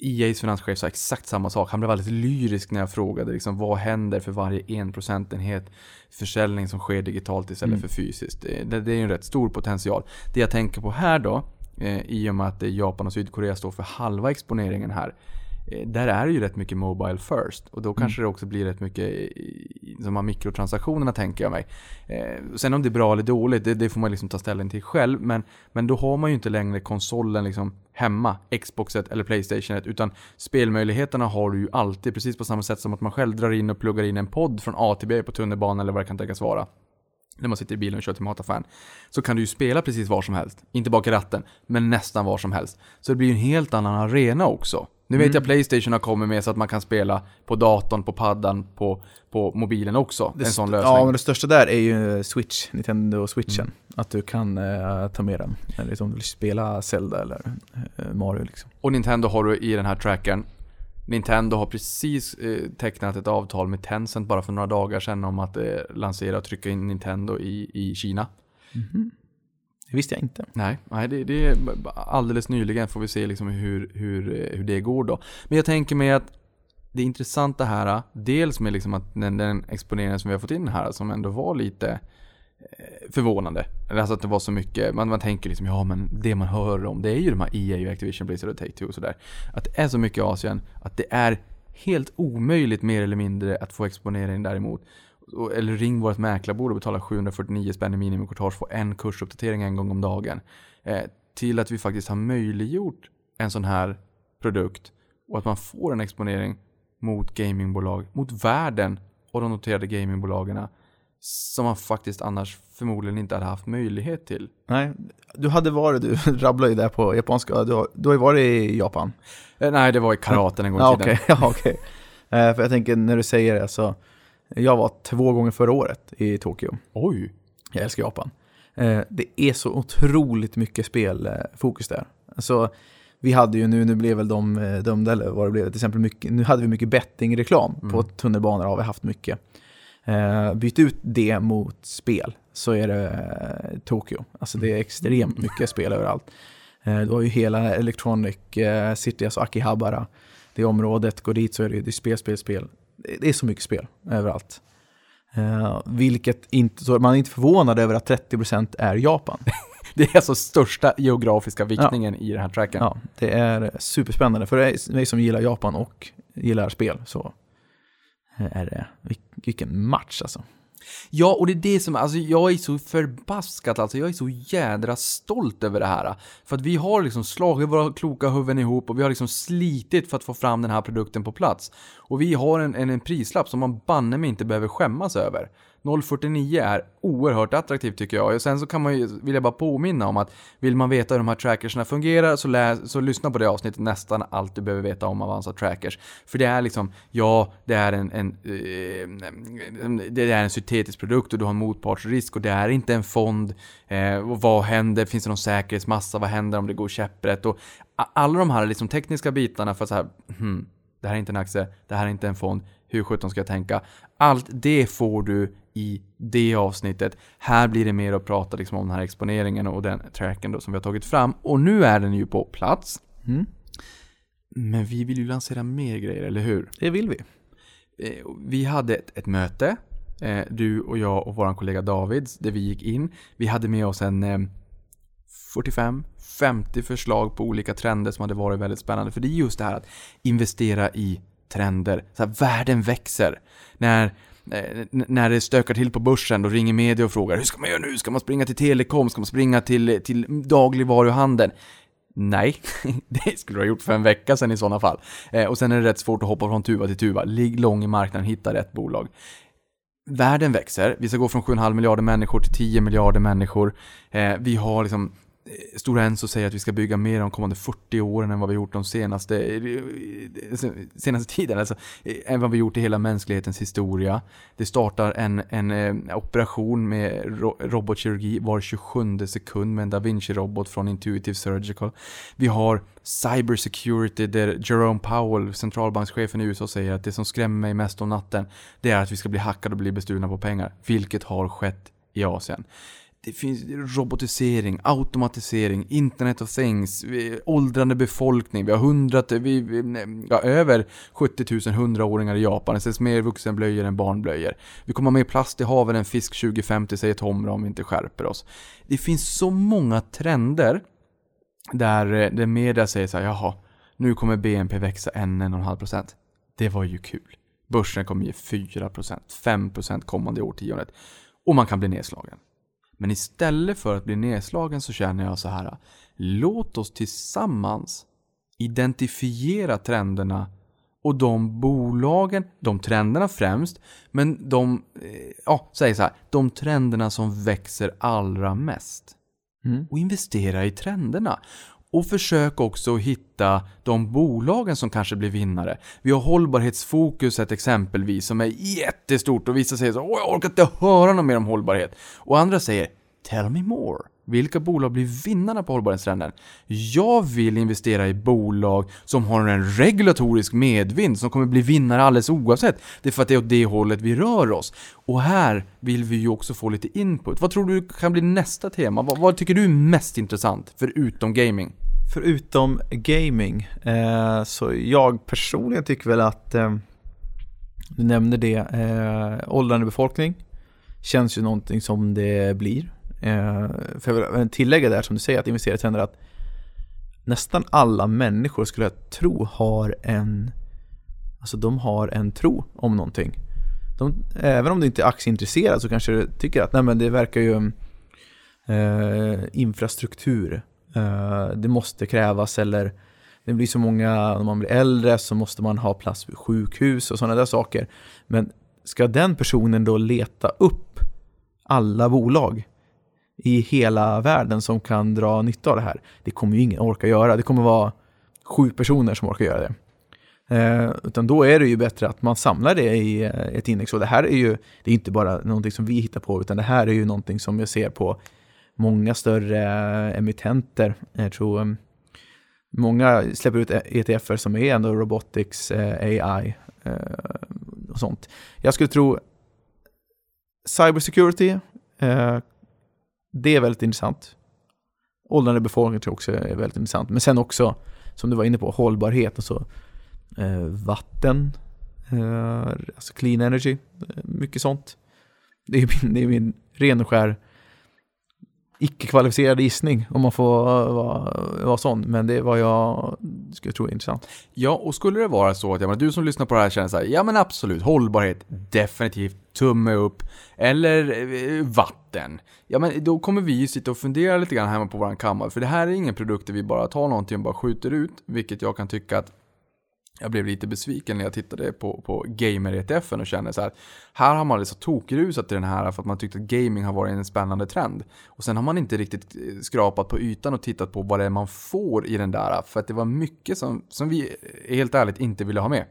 C: EA's finanschef sa exakt samma sak. Han blev väldigt lyrisk när jag frågade liksom, vad händer för varje en procentenhet försäljning som sker digitalt istället för fysiskt. Det, det, det är ju en rätt stor potential. Det jag tänker på här då, eh, i och med att eh, Japan och Sydkorea står för halva exponeringen här. Eh, Där är det ju rätt mycket Mobile first och då kanske det också blir rätt mycket de här mikrotransaktionerna tänker jag mig. Eh, sen om det är bra eller dåligt, det, det får man liksom ta ställning till själv. Men, men då har man ju inte längre konsolen liksom hemma, Xboxet eller Playstationet, utan spelmöjligheterna har du ju alltid, precis på samma sätt som att man själv drar in och pluggar in en podd från A till B på tunnelbanan eller vad det kan tänkas vara. När man sitter i bilen och kör till mataffären. Så kan du ju spela precis var som helst. Inte bak i ratten, men nästan var som helst. Så det blir ju en helt annan arena också. Nu vet jag Playstation har kommit med så att man kan spela på datorn, på paddan, på, på mobilen också.
D: Det
C: en sån lösning.
D: Ja, men det största där är ju Switch, Nintendo Switchen. Att du kan eh, ta med den. Eller om du vill spela Zelda eller eh, Mario liksom.
C: Och Nintendo har du i den här trackern. Nintendo har precis eh, tecknat ett avtal med Tencent bara för några dagar sedan om att eh, lansera och trycka in Nintendo i, i Kina.
D: Det visste jag inte.
C: Nej, nej det, det är alldeles nyligen får vi se liksom hur, hur, hur det går då. Men jag tänker mig att det intressanta här, dels med liksom att den, den exponeringen som vi har fått in här, som ändå var lite eh, förvånande. Alltså att det var så mycket, man, man tänker liksom ja men det man hör om det är ju de här EA och Activision, Blizzard och Take-Two och sådär. Att det är så mycket i Asien, att det är helt omöjligt mer eller mindre att få exponering däremot. Eller ring vårt mäklarbord och betala 749 spänn i minimikortage få en kursuppdatering en gång om dagen. Eh, till att vi faktiskt har möjliggjort en sån här produkt och att man får en exponering mot gamingbolag, mot världen och de noterade gamingbolagen som man faktiskt annars förmodligen inte hade haft möjlighet till.
D: Nej, du hade varit, du rabblade ju där på japanska, du har, du har ju varit i Japan.
C: Eh, nej, det var i karaten en gång i
D: Ja,
C: tiden.
D: okej. Ja, okej. Eh, för jag tänker när du säger det så, jag var två gånger förra året i Tokyo.
C: Oj!
D: Jag älskar Japan. Eh, det är så otroligt mycket spelfokus där. Alltså, vi hade ju nu, nu blev väl de eh, dömda eller vad det blev, till exempel mycket, nu hade vi mycket bettingreklam på tunnelbanor har vi haft mycket. Eh, byt ut det mot spel så är det eh, Tokyo. Alltså det är extremt mycket spel överallt. Eh, du har ju hela Electronic eh, City, alltså Akihabara. Det området, går dit så är det, det är spel, spel, spel. Det, är så mycket spel överallt. Eh, vilket inte, så man är inte förvånad över att 30% är Japan.
C: Det är alltså största geografiska viktningen i den här tracken.
D: Ja, det är superspännande. För mig som gillar Japan och gillar spel så är det, vil- vilken match alltså.
C: Ja, och det är det som, alltså jag är så förbaskat alltså, jag är så jädra stolt över det här. För att vi har liksom slagit våra kloka huvuden ihop och vi har liksom slitit för att få fram den här produkten på plats. Och vi har en, en, en prislapp som man banne mig inte behöver skämmas över. 049 är oerhört attraktivt tycker jag. Och sen så kan man ju, vill jag bara påminna om att vill man veta hur de här trackersna fungerar så, läs, så lyssna på det avsnittet nästan allt du behöver veta om Avanza Trackers. För det är liksom, ja, det är en, en, eh, det är en syntetisk produkt och du har en motpartsrisk och det är inte en fond. Eh, och vad händer? Finns det någon säkerhetsmassa? Vad händer om det går käpprätt? Och alla de här liksom tekniska bitarna för att så här, hmm, det här är inte en aktie, det här är inte en fond, hur sjutton ska jag tänka? Allt det får du i det avsnittet. Här blir det mer att prata liksom om den här exponeringen och den tracken då som vi har tagit fram. Och nu är den ju på plats.
D: Mm.
C: Men vi vill ju lansera mer grejer, eller hur?
D: Det vill vi.
C: Eh, Vi hade ett, ett möte, eh, du och jag och vår kollega David, där vi gick in. Vi hade med oss en eh, 45-50 förslag på olika trender som hade varit väldigt spännande. För det är just det här att investera i trender. Så här, världen växer. När, eh, när det stökar till på börsen, då ringer media och frågar hur ska man göra nu? Ska man springa till telekom? Ska man springa till, till dagligvaruhandeln? Nej, det skulle du ha gjort för en vecka sedan i sådana fall. Eh, och sen är det rätt svårt att hoppa från tuva till tuva. Ligg lång i marknaden, hitta rätt bolag. Världen växer. Vi ska gå från 7,5 miljarder människor till 10 miljarder människor. Eh, vi har liksom Eh, stora Enso säger att vi ska bygga mer de kommande 40 åren än vad vi gjort de senaste, eh, senaste tiden, alltså, eh, än vad vi gjort i hela mänsklighetens historia. Det startar en, en operation med robotkirurgi var 27 sekund med en Da Vinci-robot från Intuitive Surgical. Vi har Cyber Security där Jerome Powell, centralbankschefen i USA, säger att det som skrämmer mig mest om natten det är att vi ska bli hackade och bli bestulna på pengar. Vilket har skett i Asien. Det finns robotisering, automatisering, internet of things, åldrande befolkning. Vi har hundrat, vi, vi, ja, över 70 000 hundraåringar i Japan. Det säljs mer vuxenblöjor än barnblöjor. Vi kommer ha mer plast i haven än fisk 2050 säger Tomra om vi inte skärper oss. Det finns så många trender där, eh, där media säger så här, jaha, nu kommer BNP växa 1-1,5%. Det var ju kul. Börsen kommer ge 4%, 5% kommande årtiondet. Och man kan bli nedslagen. Men istället för att bli nedslagen så känner jag så här. Låt oss tillsammans identifiera trenderna och de bolagen, de trenderna främst, men de, eh, ja, säg så här, de trenderna som växer allra mest.
D: Mm.
C: Och investera i trenderna. Och försök också hitta de bolagen som kanske blir vinnare. Vi har hållbarhetsfokuset exempelvis som är jättestort och vissa säger så Åh, jag orkar inte höra något mer om hållbarhet. Och andra säger Tell me more. Vilka bolag blir vinnarna på hållbarhetstrenden? Jag vill investera i bolag som har en regulatorisk medvind som kommer bli vinnare alldeles oavsett. Det är för att det är åt det hållet vi rör oss. Och här vill vi ju också få lite input. Vad tror du kan bli nästa tema? Vad, vad tycker du är mest intressant, förutom gaming?
D: Förutom gaming, eh, så jag personligen tycker väl att eh, du nämnde det, eh, åldrande befolkning känns ju någonting som det blir. Eh, för jag vill tillägga där som du säger att investerare trender att nästan alla människor skulle jag tro har en Alltså de har en tro om någonting. De, även om du inte är aktieintresserad så kanske du tycker att nej men det verkar ju eh, infrastruktur. Eh, det måste krävas eller det blir så många, när man blir äldre så måste man ha plats vid sjukhus och sådana där saker. Men ska den personen då leta upp alla bolag i hela världen som kan dra nytta av det här? Det kommer ju ingen orka göra. Det kommer vara sju personer som orkar göra det. Eh, utan då är det ju bättre att man samlar det i eh, ett index. Och det här är ju, det är inte bara någonting som vi hittar på, utan det här är ju någonting som jag ser på många större eh, emittenter. Jag tror eh, många släpper ut ETFer som är ändå robotics, AI och sånt. Jag skulle tro cybersecurity, eh, det är väldigt intressant. Åldrande befolkning tror jag också är väldigt intressant. Men sen också, som du var inne på, hållbarhet Alltså. Eh, vatten, eh, alltså clean energy, eh, mycket sånt. Det är min, det är min ren och skär icke-kvalificerad gissning om man får vara, vara sån. Men det är vad jag skulle tro är intressant.
C: Ja, och skulle det vara så att ja, men du som lyssnar på det här känner så här, ja men absolut, hållbarhet, definitivt, tumme upp, eller eh, vatten. Ja men då kommer vi ju sitta och fundera lite grann hemma på våran kammare, för det här är ingen produkt där vi bara tar någonting och bara skjuter ut, vilket jag kan tycka att jag blev lite besviken när jag tittade på, på gamer-ETFen och kände så här. Här har man liksom tokrusat i den här för att man tyckte att gaming har varit en spännande trend. Och sen har man inte riktigt eh, skrapat på ytan och tittat på vad det är man får i den där. För att det var mycket som, som vi eh, helt ärligt inte ville ha med.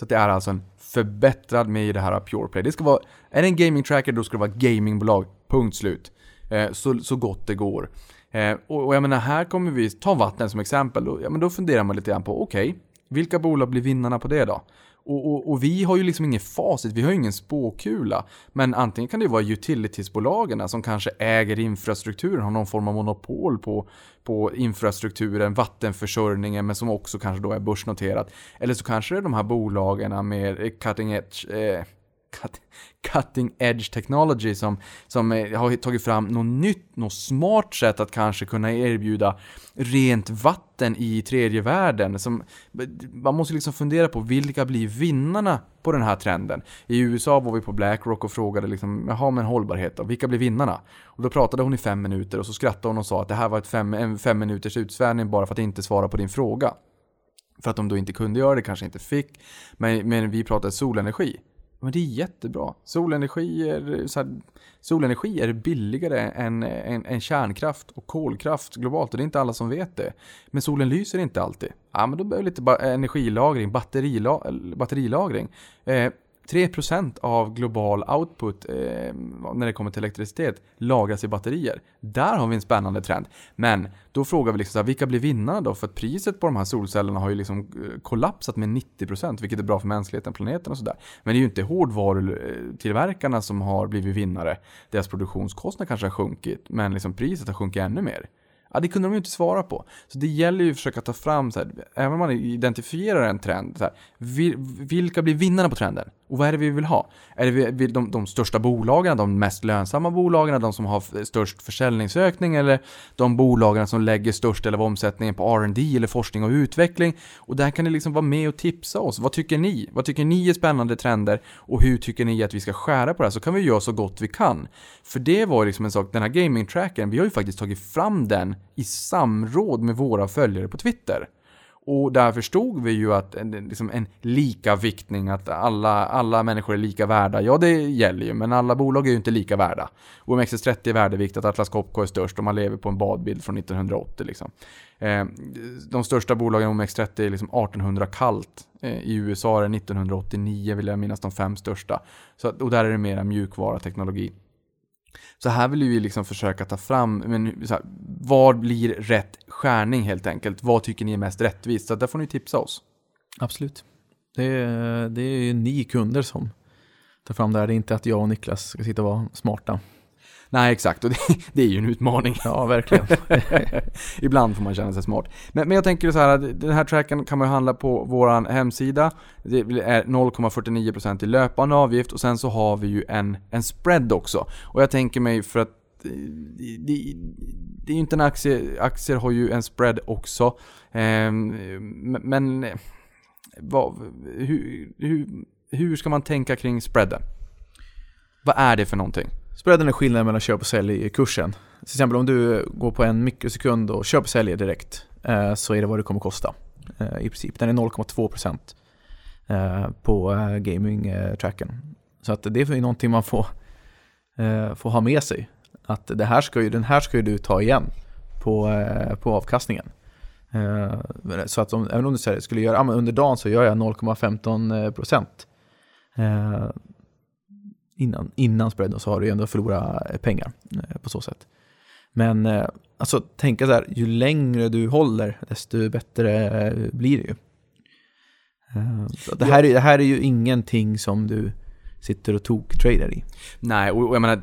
C: Så det är alltså en förbättrad med i det här PurePlay. Det ska vara, är det en gaming tracker då ska det vara gamingbolag. Punkt slut. Eh, så, så gott det går. Eh, och, och jag menar här kommer vi, ta vatten som exempel. Då, ja, men då funderar man lite grann på, okej. Okay, vilka bolag blir vinnarna på det då? Och, och, och, vi har ju liksom ingen facit, vi har ju ingen spåkula. Men antingen kan det vara utilitiesbolagen som kanske äger infrastrukturen, har någon form av monopol på, på infrastrukturen, vattenförsörjningen, men som också kanske då är börsnoterat. Eller så kanske det är de här bolagen med cutting edge, eh, cut, cutting edge technology som, som eh, har tagit fram något nytt, något smart sätt att kanske kunna erbjuda rent vatten i tredje världen. Som, man måste liksom fundera på vilka blir vinnarna på den här trenden. I USA var vi på Blackrock och frågade liksom, jaha men hållbarhet då, vilka blir vinnarna? Och då pratade hon i fem minuter och så skrattade hon och sa att det här var ett fem, en fem minuters utsvävning bara för att inte svara på din fråga. För att de då inte kunde göra det, kanske inte fick. Men, men vi pratade solenergi. Men det är jättebra. Solenergi är, så här, solenergi är billigare än, än, än, kärnkraft och kolkraft globalt och det är inte alla som vet det. Men solen lyser inte alltid. Ja, men då behöver lite energilagring, batterila batterilagring. Eh, 3% av global output eh, när det kommer till elektricitet lagras i batterier. Där har vi en spännande trend. Men då frågar vi liksom så här, vilka blir vinnarna då? För att priset på de här solcellerna har ju liksom eh, kollapsat med 90% vilket är bra för mänskligheten, planeten och sådär. Men det är ju inte hårdvarutillverkarna som har blivit vinnare. Deras produktionskostnad kanske har sjunkit men liksom priset har sjunkit ännu mer. Ja, det kunde de ju inte svara på. Så det gäller ju att försöka ta fram, så här, även om man identifierar en trend, så här, vilka blir vinnarna på trenden? Och vad är det vi vill ha? Är det vi- de, de största bolagen, de mest lönsamma bolagen, de som har störst försäljningsökning eller de bolagen som lägger störst del av omsättningen på R&D eller forskning och utveckling? Och där kan ni liksom vara med och tipsa oss. Vad tycker ni? Vad tycker ni är spännande trender? Och hur tycker ni att vi ska skära på det här? Så kan vi göra så gott vi kan. För det var liksom en sak, den här gaming-trackern, vi har ju faktiskt tagit fram den i samråd med våra följare på Twitter. Och där förstod vi ju att en, liksom en lika viktning, att alla, alla människor är lika värda. Ja, det gäller ju, men alla bolag är ju inte lika värda. OMXS30 är värdeviktat, Atlas Copco är störst och man lever på en badbild från 1980. Liksom. Eh, de största bolagen OMX30 är liksom 1800 kallt. Eh, I USA är det 1989, vill jag minnas, de fem största. Så, och där är det mera mjukvara teknologi. Så här vill vi liksom försöka ta fram, men, så här, vad blir rätt skärning helt enkelt? Vad tycker ni är mest rättvist? Så där får ni tipsa oss.
D: Absolut. Det är, det är ju ni kunder som tar fram det här. Det är inte att jag och Niklas ska sitta och vara smarta.
C: Nej, exakt. Och det, det är ju en utmaning.
D: Ja, verkligen.
C: Ibland får man känna sig smart. Men, men jag tänker så här, att den här tracken kan man ju handla på vår hemsida. Det är 0,49% i löpande avgift och sen så har vi ju en, en spread också. Och jag tänker mig för att eh, det, det, är ju inte en aktie, aktier har ju en spread också. Ehm, men men eh, vad, hur, hur, hur ska man tänka kring spreaden? Vad är det för någonting?
D: Spreaden är skillnaden mellan köp och sälj i kursen. Till exempel om du går på en mikrosekund och köper och säljer direkt eh, så är det vad det kommer kosta eh, i princip. Den är 0,2% eh, på gaming-tracken. Så att det är någonting man får, får ha med sig. Att det här ska ju, den här ska ju du ta igen på, på avkastningen. Så att om, även om du säger, skulle göra, under dagen så gör jag 0,15% innan, innan spreaden så har du ju ändå förlorat eh, pengar eh, på så sätt. Men eh, alltså tänka så här, ju längre du håller desto bättre blir det ju. Så det, här är, det här är ju ingenting som du sitter och tok-tradar i.
C: Nej, och jag menar,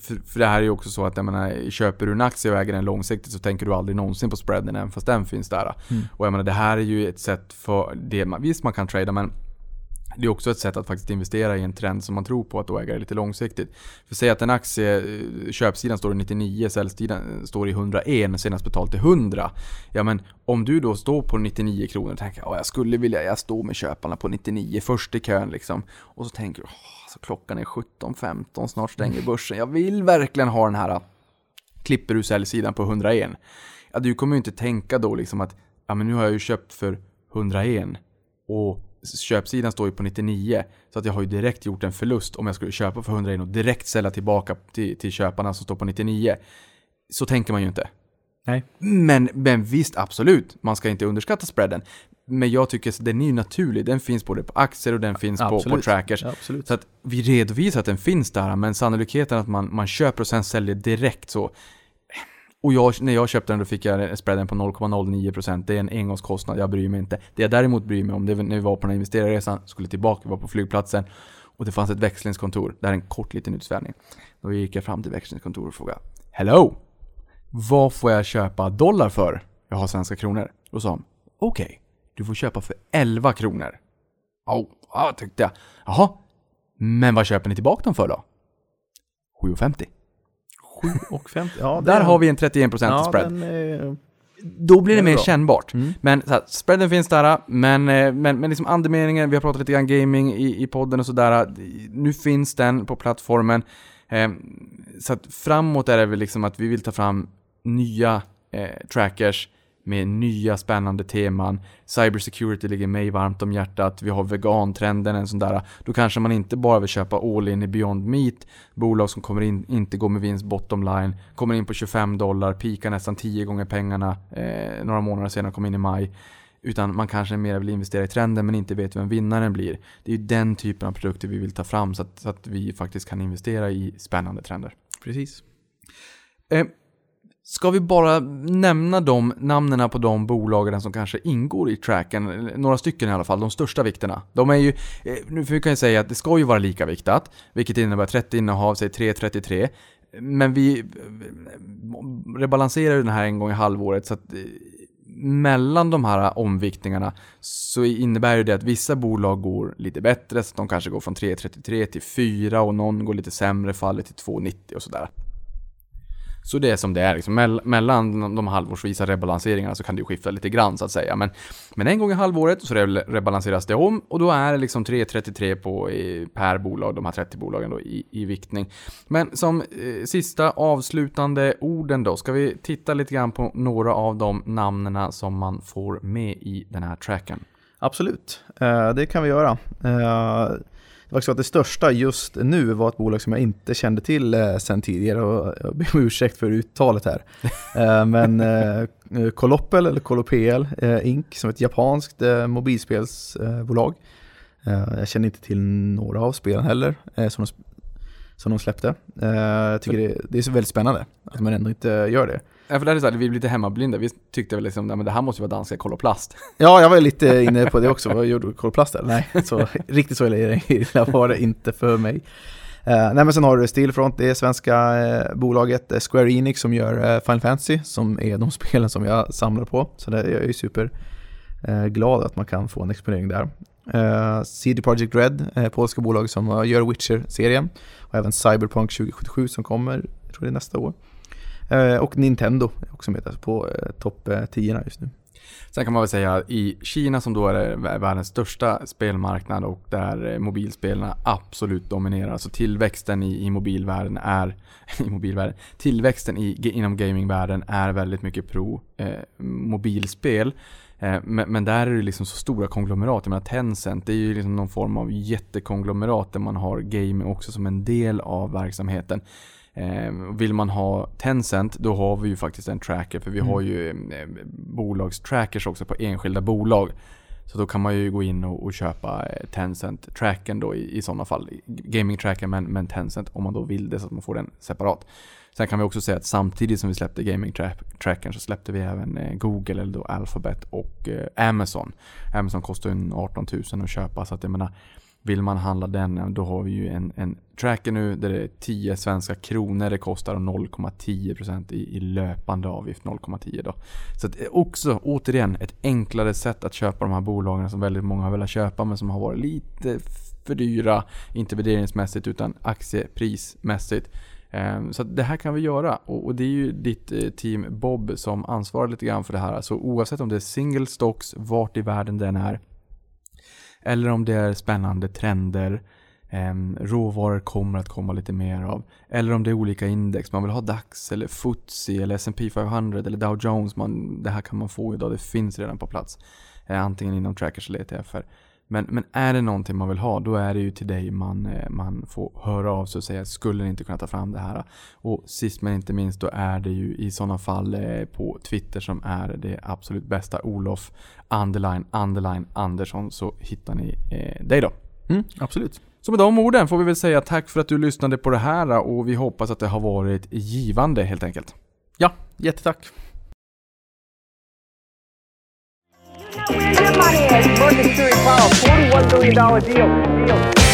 C: för, det här är ju också så att jag menar, köper du en aktie och äger den långsiktigt så tänker du aldrig någonsin på spreaden även fast den finns där.
D: Mm.
C: Och jag menar, det här är ju ett sätt för det, visst man kan trada men det är också ett sätt att faktiskt investera i en trend som man tror på att då äga det lite långsiktigt. För säg att en aktie, eh, köpsidan står i 99, säljsidan står i 101, senast betalt till 100. Ja men om du då står på 99 kronor och tänker att jag skulle vilja, jag står med köparna på 99 först i kön liksom. Och så tänker du, så klockan är 17.15, snart stänger börsen. Jag vill verkligen ha den här eh, klipper du säljsidan på 101. Ja, du kommer ju inte tänka då liksom att ja, men nu har jag ju köpt för 101 och köpsidan står ju på 99 så att jag har ju direkt gjort en förlust om jag skulle köpa för 101 och direkt sälja tillbaka till, till köparna som står på 99. Så tänker man ju inte.
D: Nej.
C: Men, men visst, absolut, man ska inte underskatta spreaden. Men jag tycker att den är ju naturlig. Den finns både på aktier och den finns på, på trackers.
D: Absolut.
C: Så att vi redovisar att den finns där, men sannolikheten att man, man köper och sen säljer direkt så... Och jag, när jag köpte den då fick jag spreaden på 0,09%. Det är en engångskostnad, jag bryr mig inte. Det jag däremot bryr mig om, det var när vi var på den här investerarresan, skulle tillbaka, var på flygplatsen. Och det fanns ett växlingskontor. Det här är en kort liten utsvävning. Då gick jag fram till växlingskontoret och frågade Hello! Vad får jag köpa dollar för? Jag har svenska kronor. Då sa de Okej, du får köpa för 11 kronor. Ja, oh, tyckte jag. Jaha, men vad köper ni tillbaka dem för då? 7,50.
D: 7 och 50. Ja,
C: Där har vi en 31%
D: ja,
C: spread.
D: Den, eh,
C: Då blir det
D: är
C: mer
D: bra.
C: kännbart.
D: Mm.
C: Men så här, spreaden finns där, men, eh, men, men liksom andemeningen, vi har pratat lite grann gaming i, i podden och sådär. Nu finns den på plattformen. Eh, så att framåt är det väl liksom att vi vill ta fram nya eh, trackers med nya spännande teman. Cybersecurity ligger mig varmt om hjärtat. Vi har vegantrenden, en sån där. Då kanske man inte bara vill köpa all in i Beyond Meat. Bolag som kommer in, inte går med vinst bottom line. Kommer in på 25 dollar, pikar nästan 10 gånger pengarna. Eh, några månader senare, kommer in i maj. Utan man kanske mer vill investera i trenden men inte vet vem vinnaren blir. Det är ju den typen av produkter vi vill ta fram så att, så att vi faktiskt kan investera i spännande trender.
D: Precis.
C: Eh, ska vi bara nämna de namnen på de bolagen som kanske ingår i tracken, några stycken i alla fall, de största vikterna. De är ju, eh, nu kan jag säga att det ska ju vara lika viktat, vilket innebär 30 innehav, säg 333. Men vi eh, rebalanserar ju den här en gång i halvåret så att eh, mellan de här omviktningarna så innebär ju det att vissa bolag går lite bättre, så att de kanske går från 3,33 till 4 och någon går lite sämre, faller till 2,90 och sådär. Så det är som det är. Liksom. Mell mellan de halvårsvisa rebalanseringarna så kan det ju skifta lite grann så att säga. Men, men en gång i halvåret så re rebalanseras det om och då är det liksom 3,33 på i, per bolag, de här 30 bolagen då i, i viktning. Men som eh, sista avslutande orden då, ska vi titta lite grann på några av de namnen som man får med i den här tracken?
D: Absolut, eh, det kan vi göra. Eh, var så att det största just nu var ett bolag som jag inte kände till eh, sen tidigare och jag ber om ursäkt för uttalet här. eh, men eh, Colopel eller Colopel eh, Inc som är ett japanskt eh, mobilspelsbolag. Eh, jag känner inte till några av spelen heller eh, som, de, som de släppte. Jag tycker det, det är så väldigt spännande att man ändå inte gör det.
C: Ja, för det är så här, vi blir lite hemmablinda. Vi tyckte väl liksom, men det här måste ju vara danska Koloplast.
D: Ja, jag var lite inne på det också. Vad gjorde Koloplast där? Nej, så, riktigt så illa var det inte för mig. Uh, nej men sen har du Stillfront, det är svenska uh, bolaget uh, Square Enix som gör Final Fantasy som är de spelen som jag samlar på. Så det, jag är ju super glad att man kan få en exponering där. Uh, CD Projekt Red, polska bolag som gör Witcher-serien. Och även Cyberpunk 2077 som kommer, jag tror det är nästa år. Eh, och Nintendo är också med på eh, topp eh, 10 just nu.
C: Sen kan man väl säga i Kina som då är världens största spelmarknad och där mobilspelarna absolut dominerar. Alltså tillväxten i, i mobilvärlden är, i mobilvärlden, tillväxten i, inom gamingvärlden är väldigt mycket pro eh, mobilspel. Eh, men, men, där är det liksom så stora konglomerat. Jag menar Tencent, det är ju liksom någon form av jättekonglomerat där man har gaming också som en del av verksamheten. Eh, vill man ha Tencent, då har vi ju faktiskt en tracker. För vi mm. har ju eh, bolagstrackers också på enskilda bolag. Så då kan man ju gå in och, och köpa eh, Tencent-tracken då i, i sådana fall. Gaming-tracken men, men Tencent om man då vill det så att man får den separat. Sen kan vi också säga att samtidigt som vi släppte gaming-trackern så släppte vi även eh, Google eller då Alphabet och Amazon. Amazon kostar ju 18 000 att köpa så att jag menar vill man handla den, då har vi ju en, en tracker nu där det är 10 svenska kronor det kostar och 0,10% i, i löpande avgift. 0,10 då. Så att eh, också, återigen, ett enklare sätt att köpa de här bolagen som väldigt många har velat köpa men som har varit lite för dyra. Inte värderingsmässigt utan aktieprismässigt. Ehm, så det här kan vi göra och det är ju ditt eh, team Bob som ansvarar lite grann för det här. Så oavsett om det är single stocks, vart i världen den är, eller om det är spännande trender, eh, råvaror kommer att komma lite mer av. Eller om det är olika index, man vill ha DAX eller FTSE eller S&P 500 eller Dow Jones. Man, det här kan man få idag, det finns redan på plats. Eh, antingen inom trackers eller ETFer. Men, men är det någonting man vill ha, då är det ju till dig man, eh, man får höra av sig och säga skulle ni inte kunna ta fram det här? Och sist men inte minst, då är det ju i sådana fall eh, på Twitter som är det absolut bästa. Olof underline underline Andersson så hittar ni eh, dig då.
D: Mm, absolut.
C: Så med de orden får vi väl säga tack för att du lyssnade på det här och vi hoppas att det har varit givande helt enkelt.
D: Ja, jättetack.
A: Where your